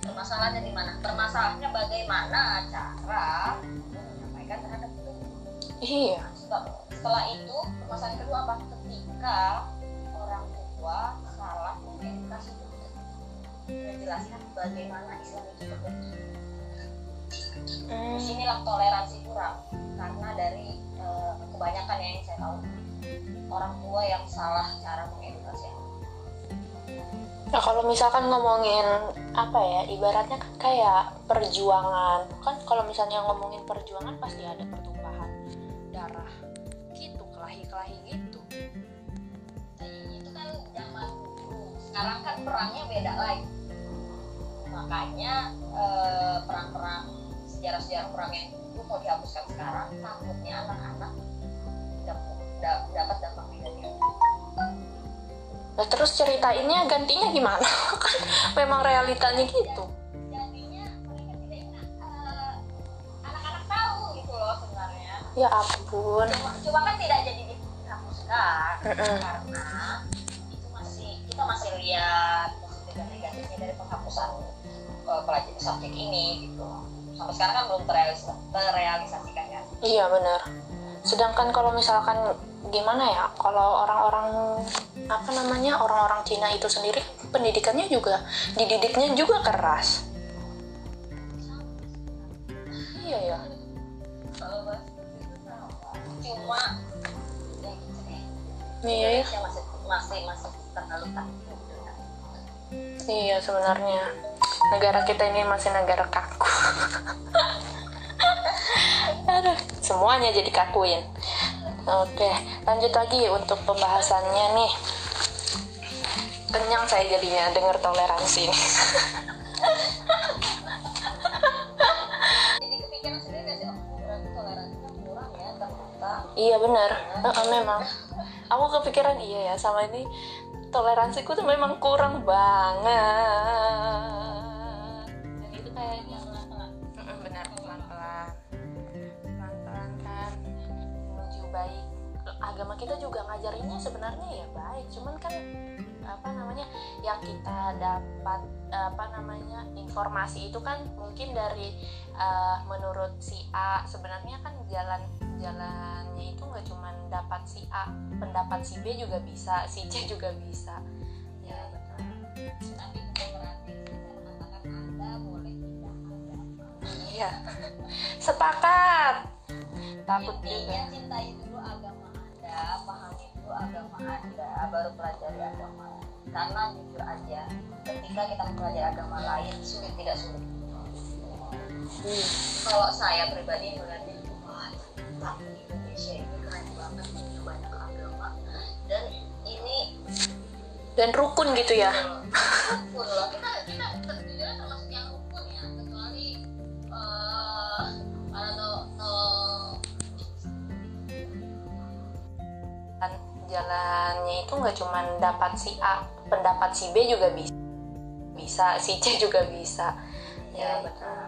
permasalahannya di mana permasalahannya bagaimana cara menyampaikan terhadap Iya. setelah, itu permasalahan kedua apa ketika orang tua salah mengedukasi menjelaskan bagaimana Islam itu terbentuk Hmm, di sinilah toleransi kurang karena dari eh, kebanyakan yang saya tahu orang tua yang salah cara mengedukasi. Nah kalau misalkan ngomongin apa ya, ibaratnya kan kayak perjuangan. Kan kalau misalnya ngomongin perjuangan pasti ada pertumpahan darah gitu, kelahi-kelahi gitu. Itu kan zaman dulu sekarang kan perangnya beda lagi makanya eh, perang-perang sejarah-sejarah perang yang dulu mau dihapuskan sekarang takutnya anak-anak dap- da- dapat dampak negatif Nah terus ceritainnya gantinya gimana? kan memang realitanya gitu. Ya ampun. cuma, cuma kan tidak jadi dihapuskan Mm-mm. karena itu masih kita masih lihat negatifnya dari penghapusan uh, pelajaran subjek ini gitu sampai sekarang kan belum terrealis- terrealisasikan kan Iya benar. Sedangkan kalau misalkan gimana ya, kalau orang-orang apa namanya orang-orang Cina itu sendiri pendidikannya juga dididiknya juga keras. Cuma ya gitu deh. Iya. Ya. Indonesia masih masih masih terlalu takut dengan Iya sebenarnya. negara kita ini masih negara kaku. Aduh semuanya jadi kakuin. Oke lanjut lagi untuk pembahasannya nih. Kenyang saya jadinya dengar toleransi iya benar. Heeh, memang. Aku kepikiran iya ya sama ini toleransiku tuh memang kurang banget. Dan itu kayaknya benar. Pelan-pelan. Pelan-pelan kan. Menuju baik. Agama kita juga ngajarinnya sebenarnya ya baik. Cuman kan apa namanya yang kita dapat apa namanya informasi itu kan mungkin dari eh, menurut si A. Sebenarnya kan jalan jalannya itu nggak cuman dapat si A pendapat si B juga bisa si C juga bisa. Ya betul. tapi bukan berarti saya mengatakan anda boleh pindah agama iya. Sepakat. Takut intinya juga. cintai dulu agama anda pahami dulu agama anda baru pelajari agama karena jujur aja ketika kita mempelajari agama lain sulit tidak sulit. Hmm. kalau saya pribadi melihatnya wah Indonesia ini keren banget punya banyak agama dan ini dan rukun gitu ya. Rukun loh. Kita kita termasuk yang rukun ya kecuali eh kan jalannya itu nggak cuman dapat si A pendapat si B juga bisa. Bisa si C juga bisa. Ya betul.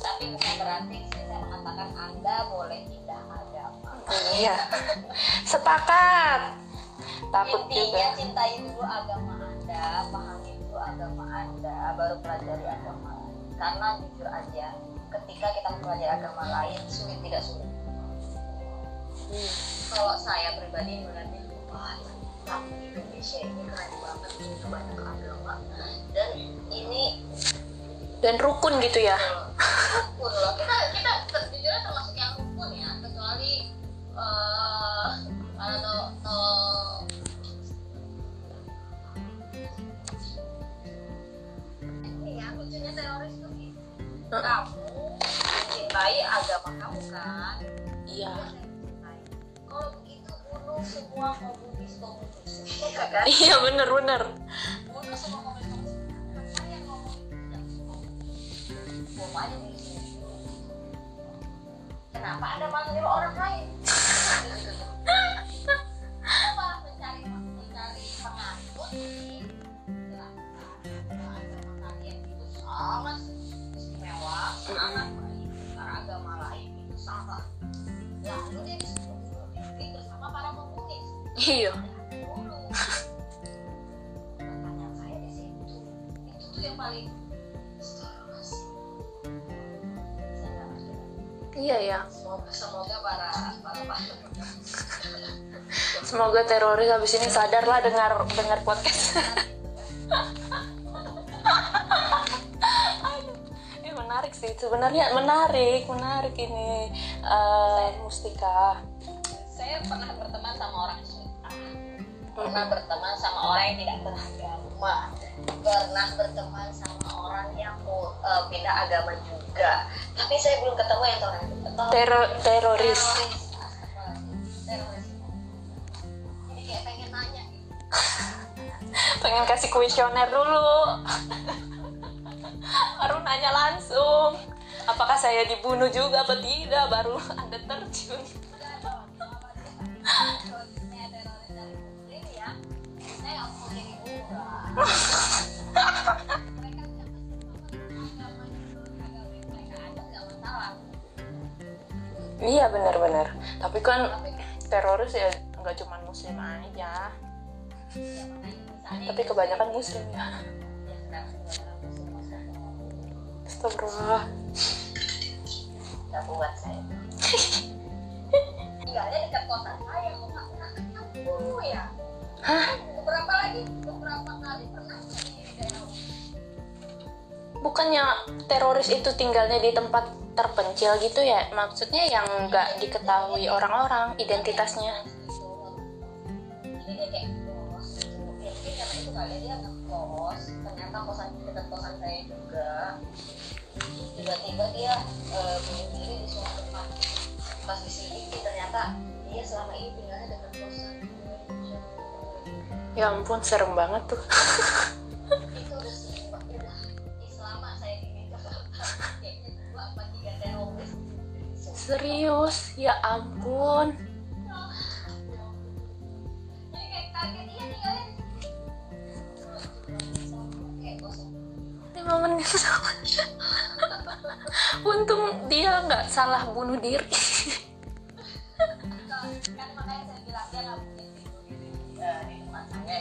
tapi bukan berarti saya mengatakan anda boleh pindah agama iya. Sepakat. Takut intinya juga. cintai dulu agama anda pahami dulu agama anda baru pelajari agama lain. Karena jujur aja ketika kita mempelajari agama lain sulit tidak sulit. Kalau saya pribadi melihatnya wah tapi Indonesia ini keren banget punya banyak agama. Dan ini dan rukun gitu ya. Rukun loh. Kita kita sejujurnya termasuk yang rukun ya kecuali tuh ini ya lucunya teroris tuh. Gitu. Heeh. kamu mencintai agama kamu kan? Iya bunuh semua komunis komunis Iya kan? Iya bener bener. Bunuh semua komunis komunis apa yang ngomong itu tidak komunis bom aja di sini kenapa anda malah nyuruh orang lain ngerti. iya ya. Semoga para para semoga teroris habis ini sadar lah dengar dengar podcast. Ini menarik sih. Sebenarnya menarik menarik ini eh, Mustika. Saya pernah Syiah pernah berteman sama orang yang tidak beragama. Pernah berteman sama orang yang uh, pindah agama juga. Tapi saya belum ketemu yang teroris Tero- teroris. Teroris. Pengen nanya. Pengen kasih kuesioner dulu. Baru nanya langsung. Apakah saya dibunuh juga apa tidak? Baru anda terjun iya benar-benar. Tapi kan teroris ya nggak cuma muslim aja. Tapi kebanyakan muslim ya. Astagfirullah. Nggak buat saya tinggalnya dekat kosan saya kok nggak pernah ketemu ya Hah? beberapa lagi? Beberapa kali? Pernah di daerah bukannya teroris itu tinggalnya di tempat terpencil gitu ya? Maksudnya yang nggak diketahui orang-orang identitasnya. Jadi dia kayak kos. Mungkin karena itu kali dia ngekos. Ternyata kosan dekat kosan saya juga. Tiba-tiba dia eh, bunuh diri di suatu tempat. Pas di sini ternyata dia selama ini tinggalnya ya ampun serem banget tuh. Serius? Ya ampun. Iya lima menit untung dia nggak salah bunuh diri. Kan makanya nggak mungkin tidur ya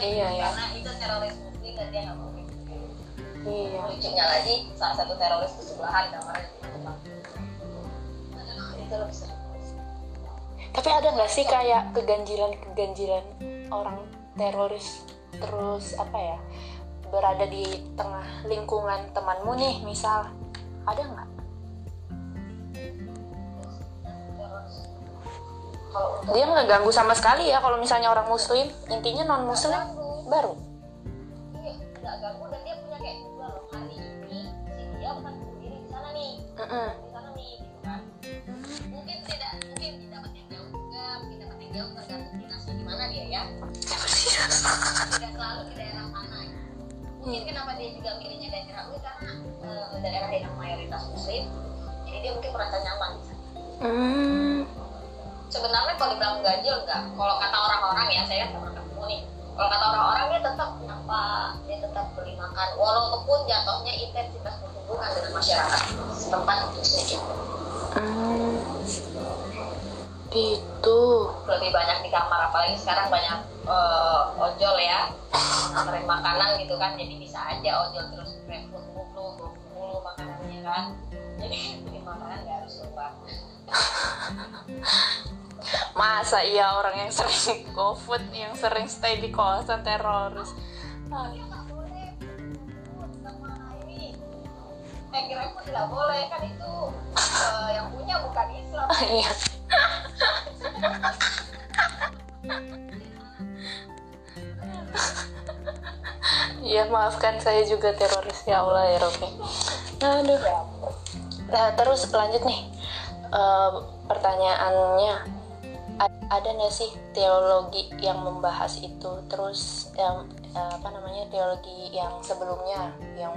Iya, iya. karena itu teroris muslim dan dia nggak mungkin iya. Lucunya lagi salah satu teroris itu sebelahan kamarnya di tempat itu lebih serem tapi ada nggak sih kayak keganjilan keganjilan orang teroris terus apa ya berada di tengah lingkungan temanmu nih misal? Ada nggak dia nggak ganggu sama sekali ya kalau misalnya orang muslim intinya non muslim baru. Iya nggak ganggu dan dia punya kayak tujuan loh. Hari ini si dia bukan bunuh diri di sana nih. Mm-mm. di sana nih gitu kan. Mungkin tidak mungkin di tempat yang jauh juga mungkin tempat yang jauh tergantung dinasnya di mana dia ya? Tidak selalu di daerah sana. Mungkin kenapa dia juga milihnya daerah ini karena eh, daerah yang mayoritas muslim jadi dia mungkin merasa nyaman di sana. Hmm. Sebenarnya kalau dibilang ganjil enggak kalau kata orang-orang ya saya kan pernah ketemu nih. Kalau kata orang-orang dia tetap apa dia tetap beli makan. Walaupun jatuhnya intensitas berhubungan dengan masyarakat setempat sedikit Hmm. Gitu. lebih banyak di kamar apalagi sekarang banyak eh, ojol ya. Nganterin makanan gitu kan jadi bisa aja ojol terus grab food mulu mulu makanannya kan. Jadi beli makanan nggak harus keluar Masa iya orang yang sering GoFood, yang sering stay di kawasan teroris. Ah, food eh food boleh kan itu eh, yang punya bukan Islam iya. Iya maafkan saya juga teroris ya Allah ya Rabbi. Aduh. Nah terus lanjut nih Eh, pertanyaannya ada nggak sih teologi yang membahas itu? Terus yang eh, apa namanya teologi yang sebelumnya yang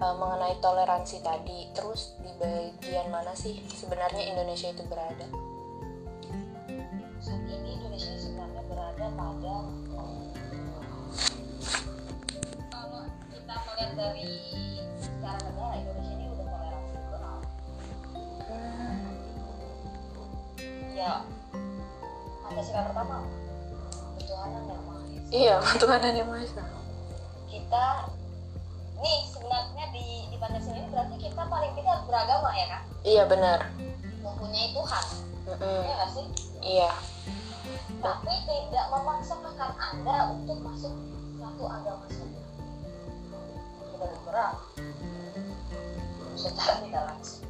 eh, mengenai toleransi tadi. Terus di bagian mana sih sebenarnya Indonesia itu berada? saat ini Indonesia sebenarnya berada pada kalau kita melihat dari secara negara Indonesia ini udah toleransi liberal ya Pancasila pertama ketuhanan yang maha esa Iya Tuhan yang Maha Esa. kita nih sebenarnya di di Pancasila ini berarti kita paling tidak beragama ya kan Iya benar. mempunyai Tuhan ya nggak sih Iya. tapi tidak memaksakan anda untuk masuk satu agama saja sudah liberal secara tidak langsung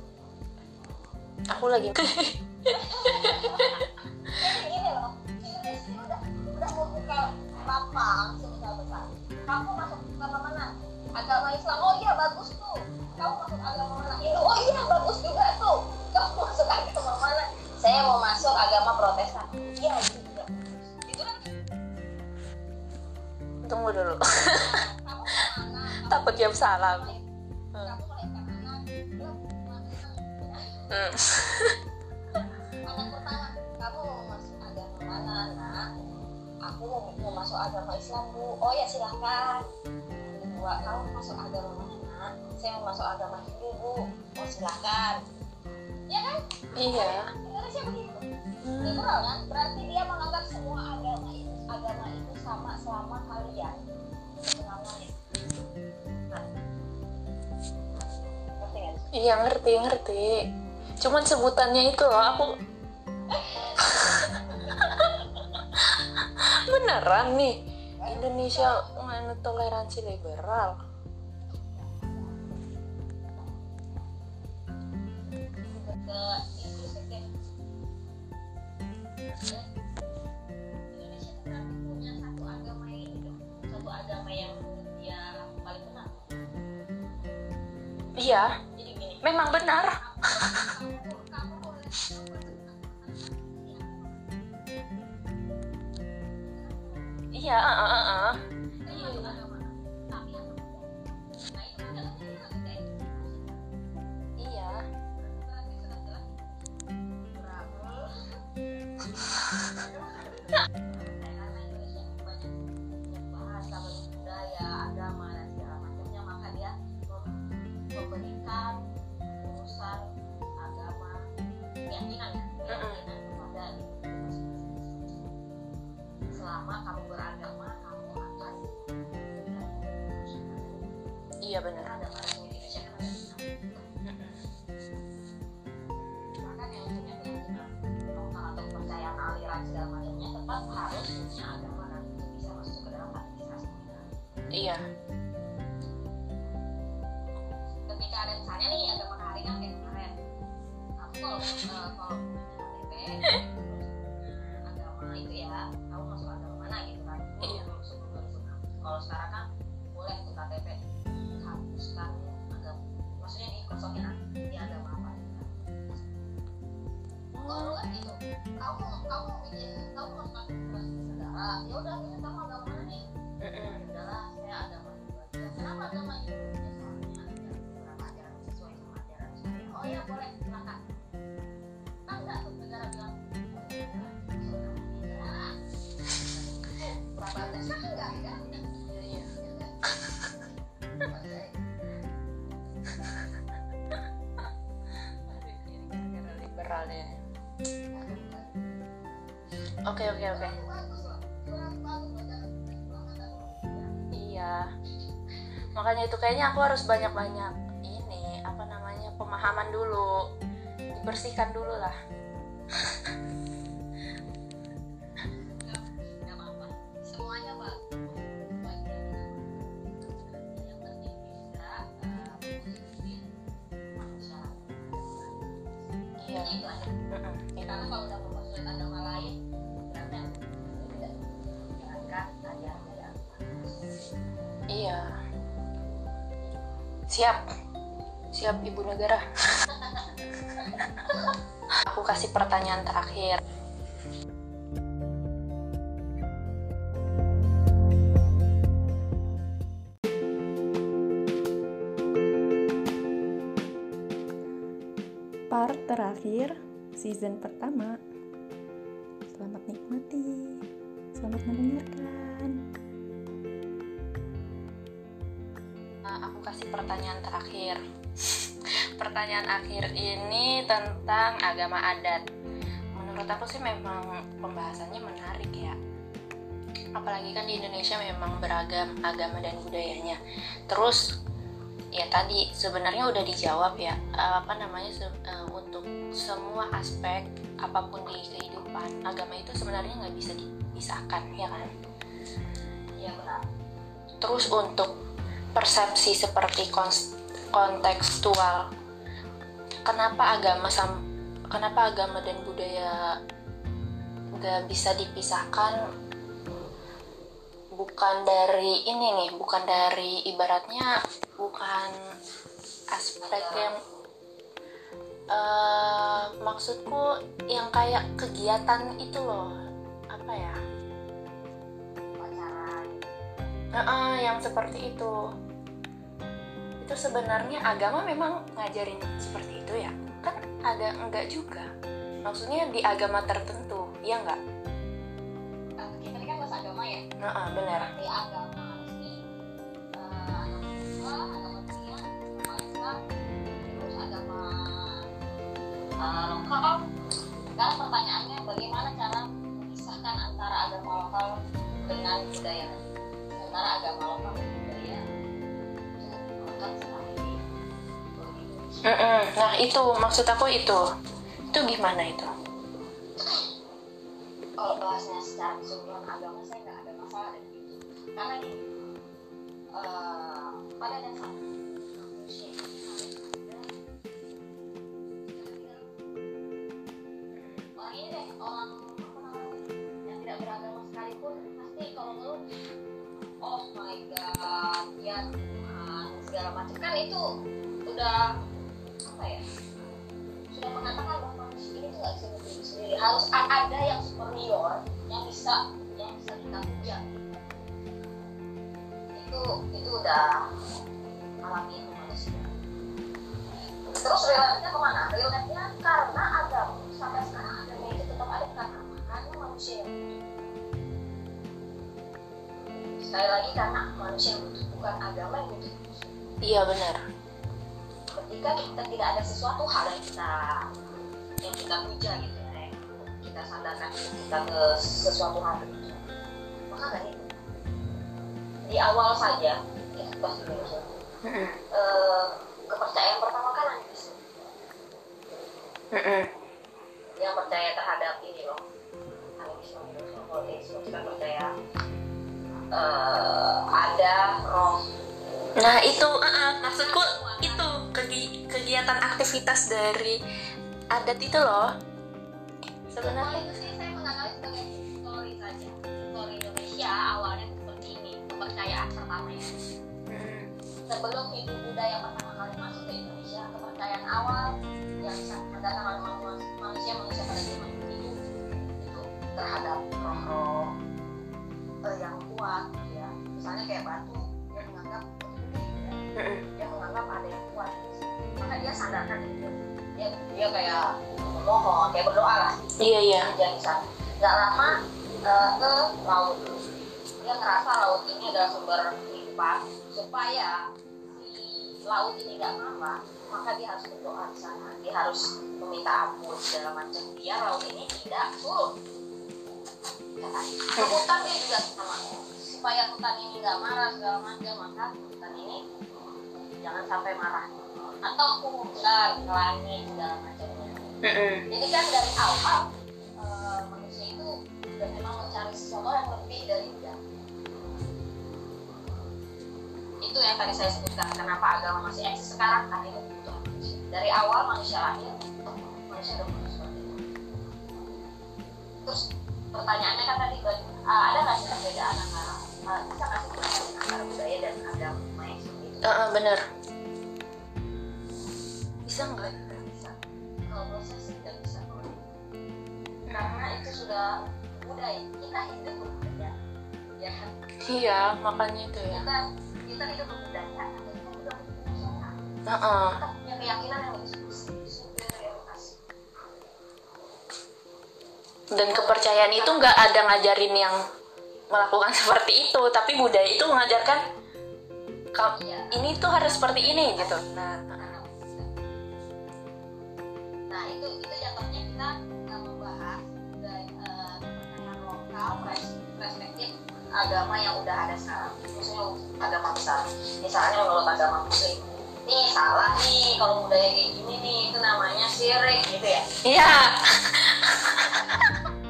Aku lagi. jadi gini loh. Indonesia udah udah membuka lapang sebesar besar kamu masuk agama mana? Agama Islam. Oh iya bagus tuh. Kamu masuk agama mana? Hindu oh iya bagus juga tuh. Kamu masuk agama mana? Saya mau masuk agama Protestan. Iya juga itu kan Tunggu dulu. kamu mana Takut jam salam. kamu melahirkan anak belum mana Hmm. mau, masuk agama Islam bu oh ya silahkan kedua kamu masuk agama mana saya mau masuk agama Hindu bu oh silahkan ya kan Iya. Indonesia begitu Hmm. liberal kan berarti dia menganggap semua agama itu agama itu sama selama kalian mengenalnya nah? Iya ngerti ngerti. Cuman sebutannya itu loh aku. agama yang menurut dia paling benar. Iya. Memang benar iya uh, uh, uh, uh. iya. Memberikan urusan agama keyakinan keyakinan selama kamu beragama kamu akan iya benar agama di Indonesia kan ada enam. makanya untuk yang keyakinan lokal atau kepercayaan aliran segala macamnya tetap harus punya agama dan itu bisa masuk ke dalam administrasi negara. iya ketika ada misalnya nih agama hari kan kayak kemarin kamu kalau kayaknya aku harus banyak-banyak pertanyaan terakhir Part terakhir season pertama. Selamat nikmati. Selamat mendengarkan. Uh, aku kasih pertanyaan terakhir. Pertanyaan akhir ini tentang agama adat. Menurut aku sih memang pembahasannya menarik ya. Apalagi kan di Indonesia memang beragam agama dan budayanya. Terus ya tadi sebenarnya udah dijawab ya uh, apa namanya se- uh, untuk semua aspek apa pun di kehidupan agama itu sebenarnya nggak bisa dipisahkan ya kan iya benar Terus untuk persepsi seperti kons- kontekstual, kenapa agama sam kenapa agama dan budaya nggak bisa dipisahkan? Bukan dari ini nih, bukan dari ibaratnya bukan aspek yang eh, maksudku yang kayak kegiatan itu loh apa ya? pacaran Heeh, yang seperti itu. Itu sebenarnya agama memang ngajarin seperti itu ya? Kan ada enggak juga. Maksudnya di agama tertentu, ya enggak? Nah, kita ini kan bahas agama ya Heeh, benar. berarti agama eh, agama Islam agama Islam terus agama eh, lokal sekarang pertanyaannya bagaimana cara memisahkan antara agama lokal dengan budaya antara agama lokal seperti Mm-mm. Nah itu maksud aku itu. Itu gimana itu? kalau bahasnya secara keseluruhan agama saya nggak ada masalah dengan itu karena gini eh, pada dasarnya orang ini deh orang apa namanya yang tidak beragama sekalipun pasti kalau ngeluh oh my god ya segala macam. Kan itu udah apa ya sudah mengatakan bahwa ini tuh nggak bisa berdiri sendiri. Harus ada yang superior yang bisa yang bisa kita puja. Itu itu udah alami manusia. Terus relate-nya ke mana? relate-nya karena agama sampai sekarang agama itu tetap ada karena karena manusia yang butuh. Sekali lagi karena manusia yang butuh bukan agama yang butuh iya benar ketika kita tidak ada sesuatu hal yang kita yang kita puja gitu ya kita sandarkan kita ke sesuatu hal itu maka kan itu di awal saja kita bahas dulu ya. Mm-mm. Eh, kepercayaan pertama kan animisme Mm-mm. yang percaya terhadap ini loh gitu monoteisme kita percaya eh, ada roh nah itu uh-uh, maksudku itu kegi- kegiatan aktivitas dari adat itu loh. Sebenarnya itu sih saya menganggap sebagai histori saja histori Indonesia awalnya seperti ini kepercayaan pertamanya Mm. sebelum itu budaya pertama kali masuk ke Indonesia kepercayaan awal yang datang oleh manusia manusia pada zaman itu itu terhadap roh-roh eh, yang kuat ya. Misalnya kayak batu dia itu dia dia kayak memohon kayak berdoa lah. Iya iya. Bisa. Nggak lama eh, ke laut. Dia ngerasa laut ini adalah sumber kehidupan supaya si laut ini nggak marah maka dia harus berdoa di sana. Dia harus meminta ampun segala macam. Biar laut ini tidak surut. Ya kan? Hutan dia juga sama. Supaya hutan ini nggak marah segala macam maka hutan ini jangan sampai marah atau ke langit segala macamnya jadi kan dari awal eh, manusia itu sudah memang mencari sesuatu yang lebih dari dia. Itu yang tadi saya sebutkan kenapa agama masih eksis sekarang karena itu manusia. Dari awal manusia lahir manusia udah butuh seperti itu. Terus pertanyaannya kan tadi eh, ada nggak sih perbedaan antara eh, bisa nggak sih perbedaan antara budaya dan agama yang seperti itu? Uh-uh, bener bisa nggak? Nggak bisa. Kalau menurut saya sih tidak bisa karena itu sudah budaya kita hidup berbudaya ya kan iya makanya itu ya. Kita kita hidup berbudaya kita juga berbudaya uh kita punya keyakinan yang dan kepercayaan itu nggak ada ngajarin yang melakukan seperti itu. Tapi budaya itu mengajarkan "Ka- Iya. ini tuh harus seperti ini gitu. Nah kita. Nah itu itu jatuhnya kita nggak membahas budaya eh, kepercayaan lokal pers- perspektif agama yang udah ada sekarang. Maksudnya agama besar. Misalnya menurut agama muslim nih salah nih kalau budaya kayak gini nih itu namanya syirik gitu ya. Iya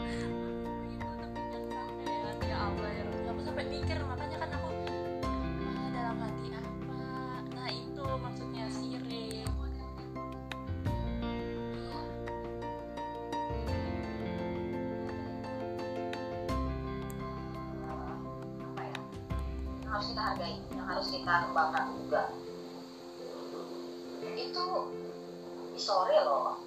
harus kita hargai yang harus kita kembangkan juga. Itu histori loh.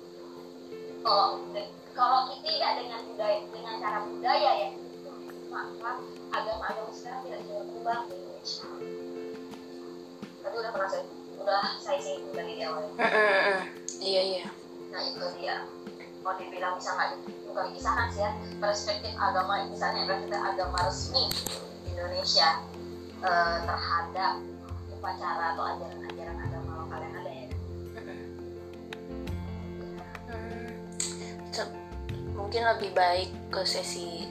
Kalau kalau kita tidak dengan budaya dengan cara budaya ya maka agama-agama sekarang tidak bisa berkembang di Indonesia tadi udah pernah saya udah saya singgung dari awal. Iya iya. Nah itu dia. Mau dibilang bisa nggak bukan kisahan sih ya perspektif agama misalnya perspektif agama resmi di Indonesia eh, terhadap upacara atau ajaran-ajaran agama lokal yang ada ya? Hmm, mungkin lebih baik ke sesi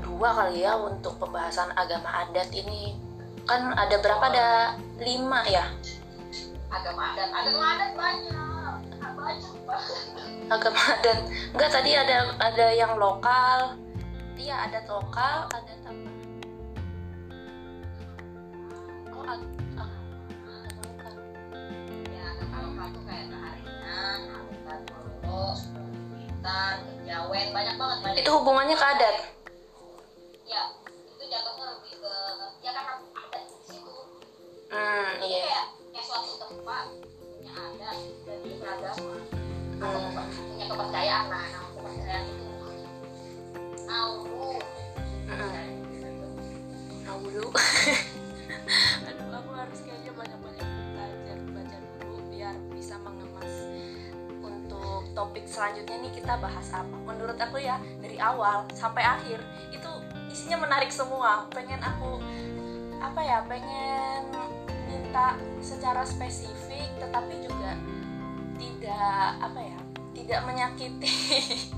dua kali ya untuk pembahasan agama adat ini. Kan ada berapa? Ada lima ya? Agama adat. Agama adat banyak. Banyak banget. Agama adat. Enggak tadi ada ada yang lokal. Iya adat lokal adat apa ya kayak keharian kejawen banyak banget banyak itu hubungannya ke adat? Ya itu jatuhnya lebih ke ya karena adat di situ. Hmm Jadi iya. kayak kayak suatu tempat beragama atau Hmm. punya kepercayaan nama kepercayaan itu. Nauru dulu aduh aku harus kayaknya banyak-banyak belajar baca dulu biar bisa mengemas untuk topik selanjutnya nih kita bahas apa. Menurut aku ya dari awal sampai akhir itu isinya menarik semua. Pengen aku apa ya pengen minta secara spesifik tetapi juga tidak apa ya tidak menyakiti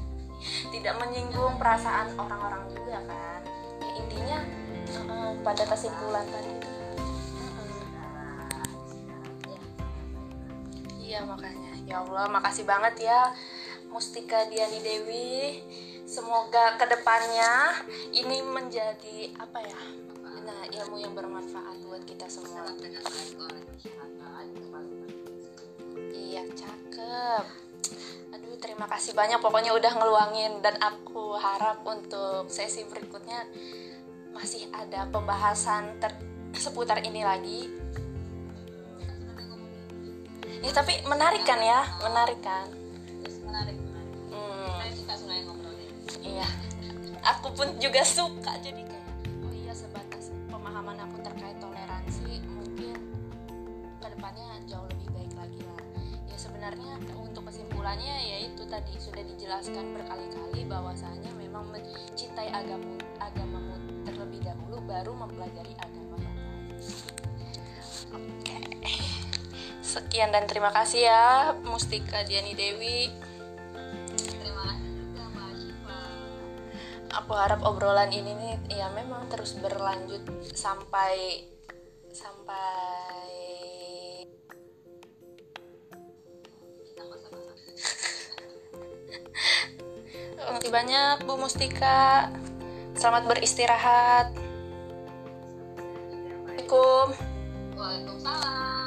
tidak menyinggung perasaan orang-orang juga kan. Ya intinya eh, pada kesimpulan tadi iya makanya. Ya Allah makasih banget ya Mustika Diani Dewi. Semoga ke depannya ini menjadi apa ya nah ilmu yang bermanfaat buat kita semua. Iya, cakep. Aduh, terima kasih banyak. Pokoknya udah ngeluangin. Dan aku harap untuk sesi berikutnya masih ada pembahasan ter seputar ini lagi. Ya, tapi menarik kan ya? Menarik kan? menarik menarik Hmm, saya suka sebenarnya ngobrolnya iya. Aku pun juga suka jadi kayak oh iya sebatas pemahaman aku terkait toleransi mungkin ke depannya jauh lebih baik lagi lah. Ya sebenarnya untuk kesimpulannya ya itu tadi sudah dijelaskan berkali-kali bahwasanya memang mencintai agama agamamu terlebih dahulu baru mempelajari agama yang lain. Oke. Sekian dan terima kasih ya Mustika Diani Dewi. terima kasih juga mbak Syifa aku harap obrolan ini nih ya memang terus berlanjut sampai sampai sama-sama Terima kasih banyak Bu Mustika. Selamat beristirahat. Assalamualaikum. Waalaikumsalam